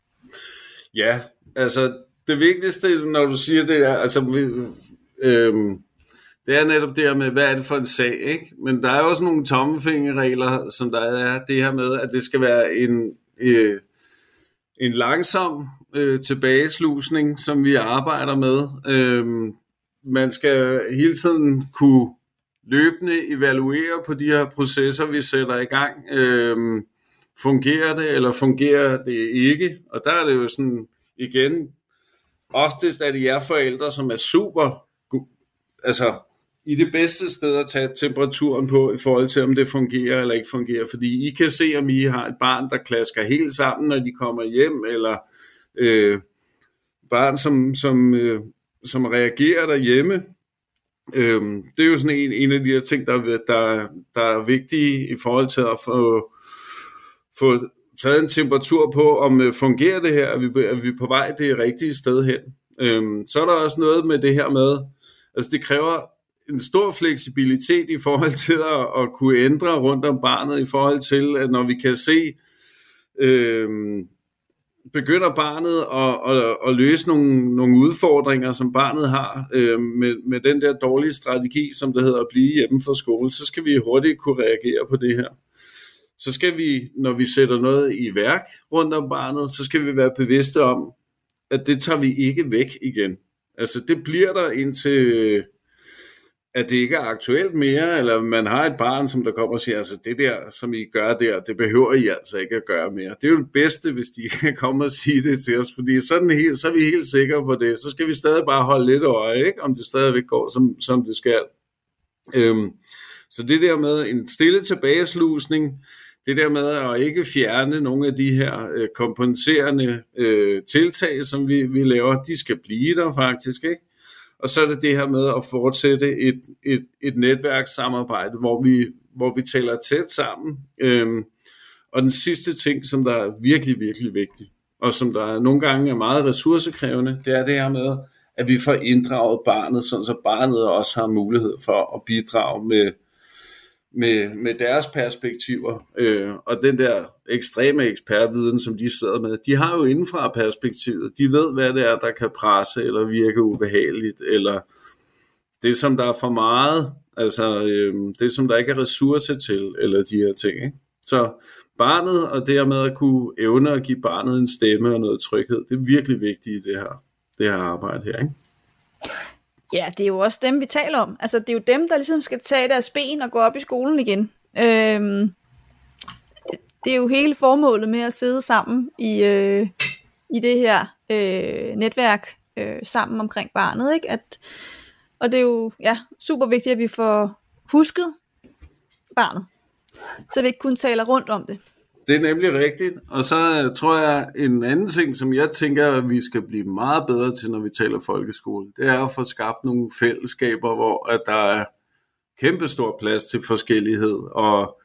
Ja, altså det vigtigste, når du siger det, er, altså vi, øh, det er netop det her med, hvad er det for en sag, ikke? Men der er også nogle tommefingerregler, som der er det her med, at det skal være en, øh, en langsom øh, tilbageslusning, som vi arbejder med. Øh, man skal hele tiden kunne løbende evaluere på de her processer, vi sætter i gang. Øh, fungerer det, eller fungerer det ikke? Og der er det jo sådan, igen, oftest er det jer forældre, som er super, altså i det bedste sted at tage temperaturen på i forhold til, om det fungerer eller ikke fungerer. Fordi I kan se, om I har et barn, der klasker helt sammen, når de kommer hjem, eller øh, barn, som, som, øh, som reagerer derhjemme. Øh, det er jo sådan en, en af de her ting, der, der, der er vigtige i forhold til at få, få taget en temperatur på, om øh, fungerer det her, er vi, er vi på vej det rigtige sted hen. Øh, så er der også noget med det her med, altså det kræver en stor fleksibilitet i forhold til at, at kunne ændre rundt om barnet, i forhold til, at når vi kan se, øh, begynder barnet at, at, at løse nogle, nogle udfordringer, som barnet har øh, med, med den der dårlige strategi, som det hedder at blive hjemme fra skole, så skal vi hurtigt kunne reagere på det her. Så skal vi, når vi sætter noget i værk rundt om barnet, så skal vi være bevidste om, at det tager vi ikke væk igen. Altså det bliver der indtil at det ikke er aktuelt mere, eller man har et barn, som der kommer og siger, altså det der, som I gør der, det behøver I altså ikke at gøre mere. Det er jo det bedste, hvis de kan komme og sige det til os, fordi sådan helt, så er vi helt sikre på det. Så skal vi stadig bare holde lidt øje, ikke? om det stadigvæk går, som, som det skal. Øhm, så det der med en stille tilbageslusning, det der med at ikke fjerne nogle af de her øh, kompenserende øh, tiltag, som vi, vi laver, de skal blive der faktisk, ikke? Og så er det det her med at fortsætte et, et, et netværkssamarbejde, hvor vi, hvor vi taler tæt sammen. Øhm, og den sidste ting, som der er virkelig, virkelig vigtig, og som der nogle gange er meget ressourcekrævende, det er det her med, at vi får inddraget barnet, så barnet også har mulighed for at bidrage med, med, med deres perspektiver. Øh, og den der ekstreme ekspertviden, som de sidder med, de har jo indenfra perspektivet. De ved, hvad det er, der kan presse eller virke ubehageligt, eller det, som der er for meget, altså øh, det, som der ikke er ressourcer til, eller de her ting. Ikke? Så barnet, og dermed at kunne evne at give barnet en stemme og noget tryghed, det er virkelig vigtigt i det her, det her arbejde her. Ikke? Ja, det er jo også dem, vi taler om. Altså, det er jo dem, der ligesom skal tage deres ben og gå op i skolen igen. Øhm, det, det er jo hele formålet med at sidde sammen i, øh, i det her øh, netværk øh, sammen omkring barnet, ikke? At, Og det er jo ja, super vigtigt, at vi får husket barnet, så vi ikke kun taler rundt om det. Det er nemlig rigtigt. Og så øh, tror jeg, en anden ting, som jeg tænker, at vi skal blive meget bedre til, når vi taler folkeskole, det er at få skabt nogle fællesskaber, hvor at der er kæmpestor plads til forskellighed, og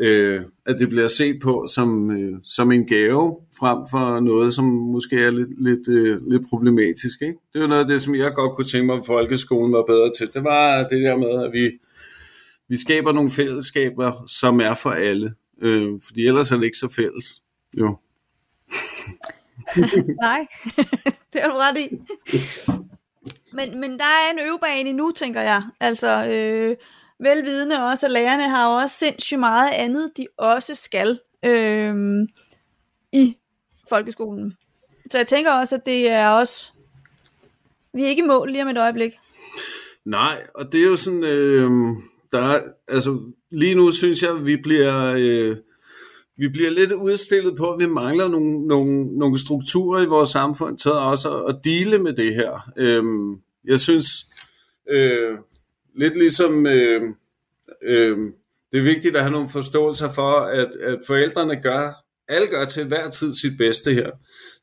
øh, at det bliver set på som, øh, som en gave, frem for noget, som måske er lidt, lidt, øh, lidt problematisk. Ikke? Det er noget af det, som jeg godt kunne tænke mig, at folkeskolen var bedre til. Det var det der med, at vi, vi skaber nogle fællesskaber, som er for alle. Øh, fordi ellers er det ikke så fælles. Jo. Nej, det har du ret i. Men, men der er en øvebane nu, tænker jeg. Altså, øh, velvidende også, at lærerne har også sindssygt meget andet, de også skal øh, i folkeskolen. Så jeg tænker også, at det er også... Vi er ikke i mål lige om et øjeblik. Nej, og det er jo sådan... Øh, der er, altså, lige nu synes jeg, vi bliver... Øh, vi bliver lidt udstillet på, at vi mangler nogle, nogle, nogle strukturer i vores samfund til også at, at dele med det her. Øhm, jeg synes, øh, lidt ligesom, øh, øh, det er vigtigt at have nogle forståelser for, at, at forældrene gør, alle gør til hver tid sit bedste her.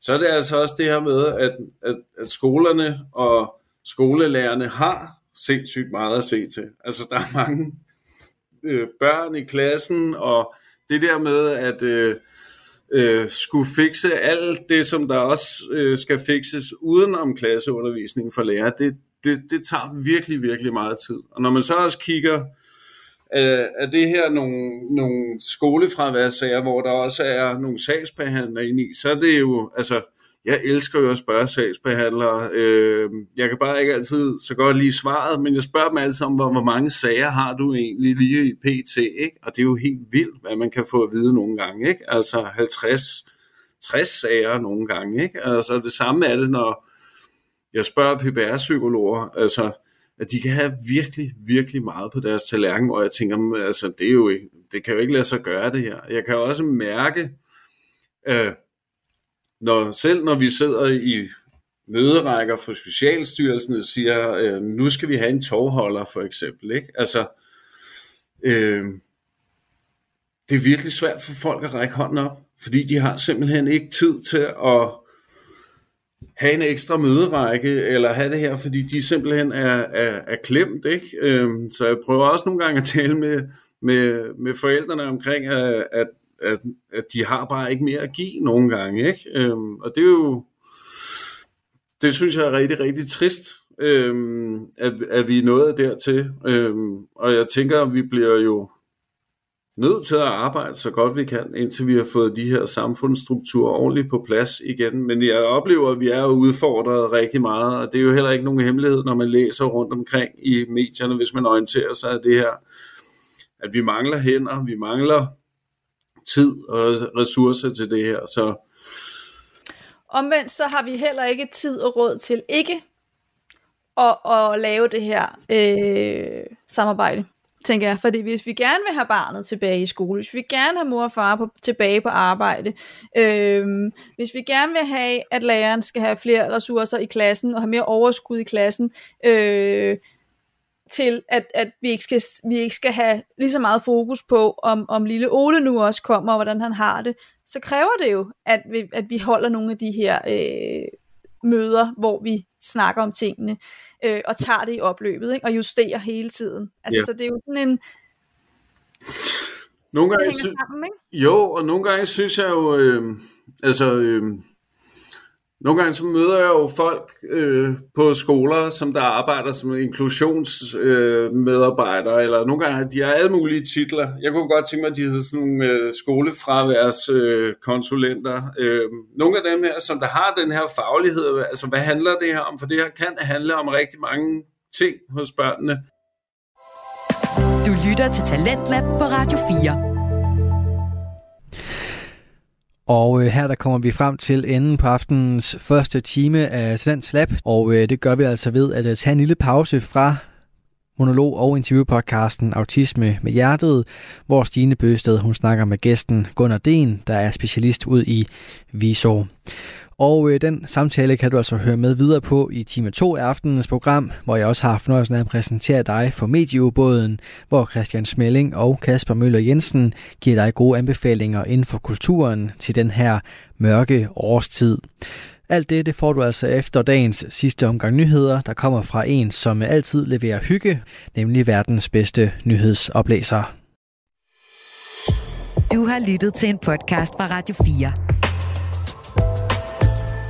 Så er det altså også det her med, at, at, at skolerne og skolelærerne har sindssygt meget at se til. Altså der er mange øh, børn i klassen, og det der med at øh, øh, skulle fikse alt det, som der også øh, skal fikses udenom klasseundervisningen for lærer, det, det, det tager virkelig, virkelig meget tid. Og når man så også kigger, øh, er det her nogle, nogle skolefraværssager, hvor der også er nogle sagsbehandlere inde i, så er det jo, altså, jeg elsker jo at spørge sagsbehandlere. Øh, jeg kan bare ikke altid så godt lige svaret, men jeg spørger dem altid om, hvor, hvor mange sager har du egentlig lige i PT, ikke? Og det er jo helt vildt, hvad man kan få at vide nogle gange, ikke? Altså 50, 60 sager nogle gange, ikke? Altså det samme er det, når jeg spørger PBR-psykologer, altså at de kan have virkelig, virkelig meget på deres tallerken, og jeg tænker, altså det er jo ikke, det kan jo ikke lade sig gøre det her. Jeg kan også mærke, øh, når, selv når vi sidder i møderækker for Socialstyrelsen og siger, øh, nu skal vi have en togholder for eksempel. Ikke? Altså, øh, det er virkelig svært for folk at række hånden op, fordi de har simpelthen ikke tid til at have en ekstra møderække, eller have det her, fordi de simpelthen er, er, er klemt. Ikke? Øh, så jeg prøver også nogle gange at tale med, med, med forældrene omkring, at, at at, at de har bare ikke mere at give nogle gange. Ikke? Øhm, og det er jo, det synes jeg er rigtig, rigtig trist, øhm, at, at vi er nået dertil. Øhm, og jeg tænker, at vi bliver jo nødt til at arbejde så godt vi kan, indtil vi har fået de her samfundsstrukturer ordentligt på plads igen. Men jeg oplever, at vi er udfordret rigtig meget, og det er jo heller ikke nogen hemmelighed, når man læser rundt omkring i medierne, hvis man orienterer sig af det her, at vi mangler hænder, vi mangler tid og ressourcer til det her. Så Omvendt så har vi heller ikke tid og råd til ikke at, at lave det her øh, samarbejde, tænker jeg. Fordi hvis vi gerne vil have barnet tilbage i skole, hvis vi gerne have mor og far på, tilbage på arbejde, øh, hvis vi gerne vil have, at læreren skal have flere ressourcer i klassen og have mere overskud i klassen, øh, til, at, at vi, ikke skal, vi ikke skal have lige så meget fokus på, om, om lille Ole nu også kommer, og hvordan han har det, så kræver det jo, at vi, at vi holder nogle af de her øh, møder, hvor vi snakker om tingene, øh, og tager det i opløbet, ikke? og justerer hele tiden. Altså, ja. så det er jo sådan en... Nogle gange, det sammen, ikke? Jo, og nogle gange synes jeg jo, øh, altså... Øh, nogle gange så møder jeg jo folk øh, på skoler, som der arbejder som inklusionsmedarbejdere, øh, eller nogle gange de har alle mulige titler. Jeg kunne godt tænke mig, at de hedder sådan nogle øh, skolefraværskonsulenter. Øh, øh, nogle af dem her, som der har den her faglighed, altså hvad handler det her om? For det her kan handle om rigtig mange ting hos børnene. Du lytter til Talentlab på Radio 4. Og øh, her der kommer vi frem til enden på aftenens første time af Talents Lab, og øh, det gør vi altså ved at øh, tage en lille pause fra monolog- og interviewpodcasten Autisme med Hjertet, hvor Stine Bøsted hun snakker med gæsten Gunnar Den, der er specialist ud i Visor. Og øh, den samtale kan du altså høre med videre på i time 2 af aftenens program, hvor jeg også har fornøjelsen af at præsentere dig for medieubåden, hvor Christian Smelling og Kasper Møller Jensen giver dig gode anbefalinger inden for kulturen til den her mørke årstid. Alt det, det får du altså efter dagens sidste omgang nyheder, der kommer fra en, som altid leverer hygge, nemlig verdens bedste nyhedsoplæser. Du har lyttet til en podcast fra Radio 4.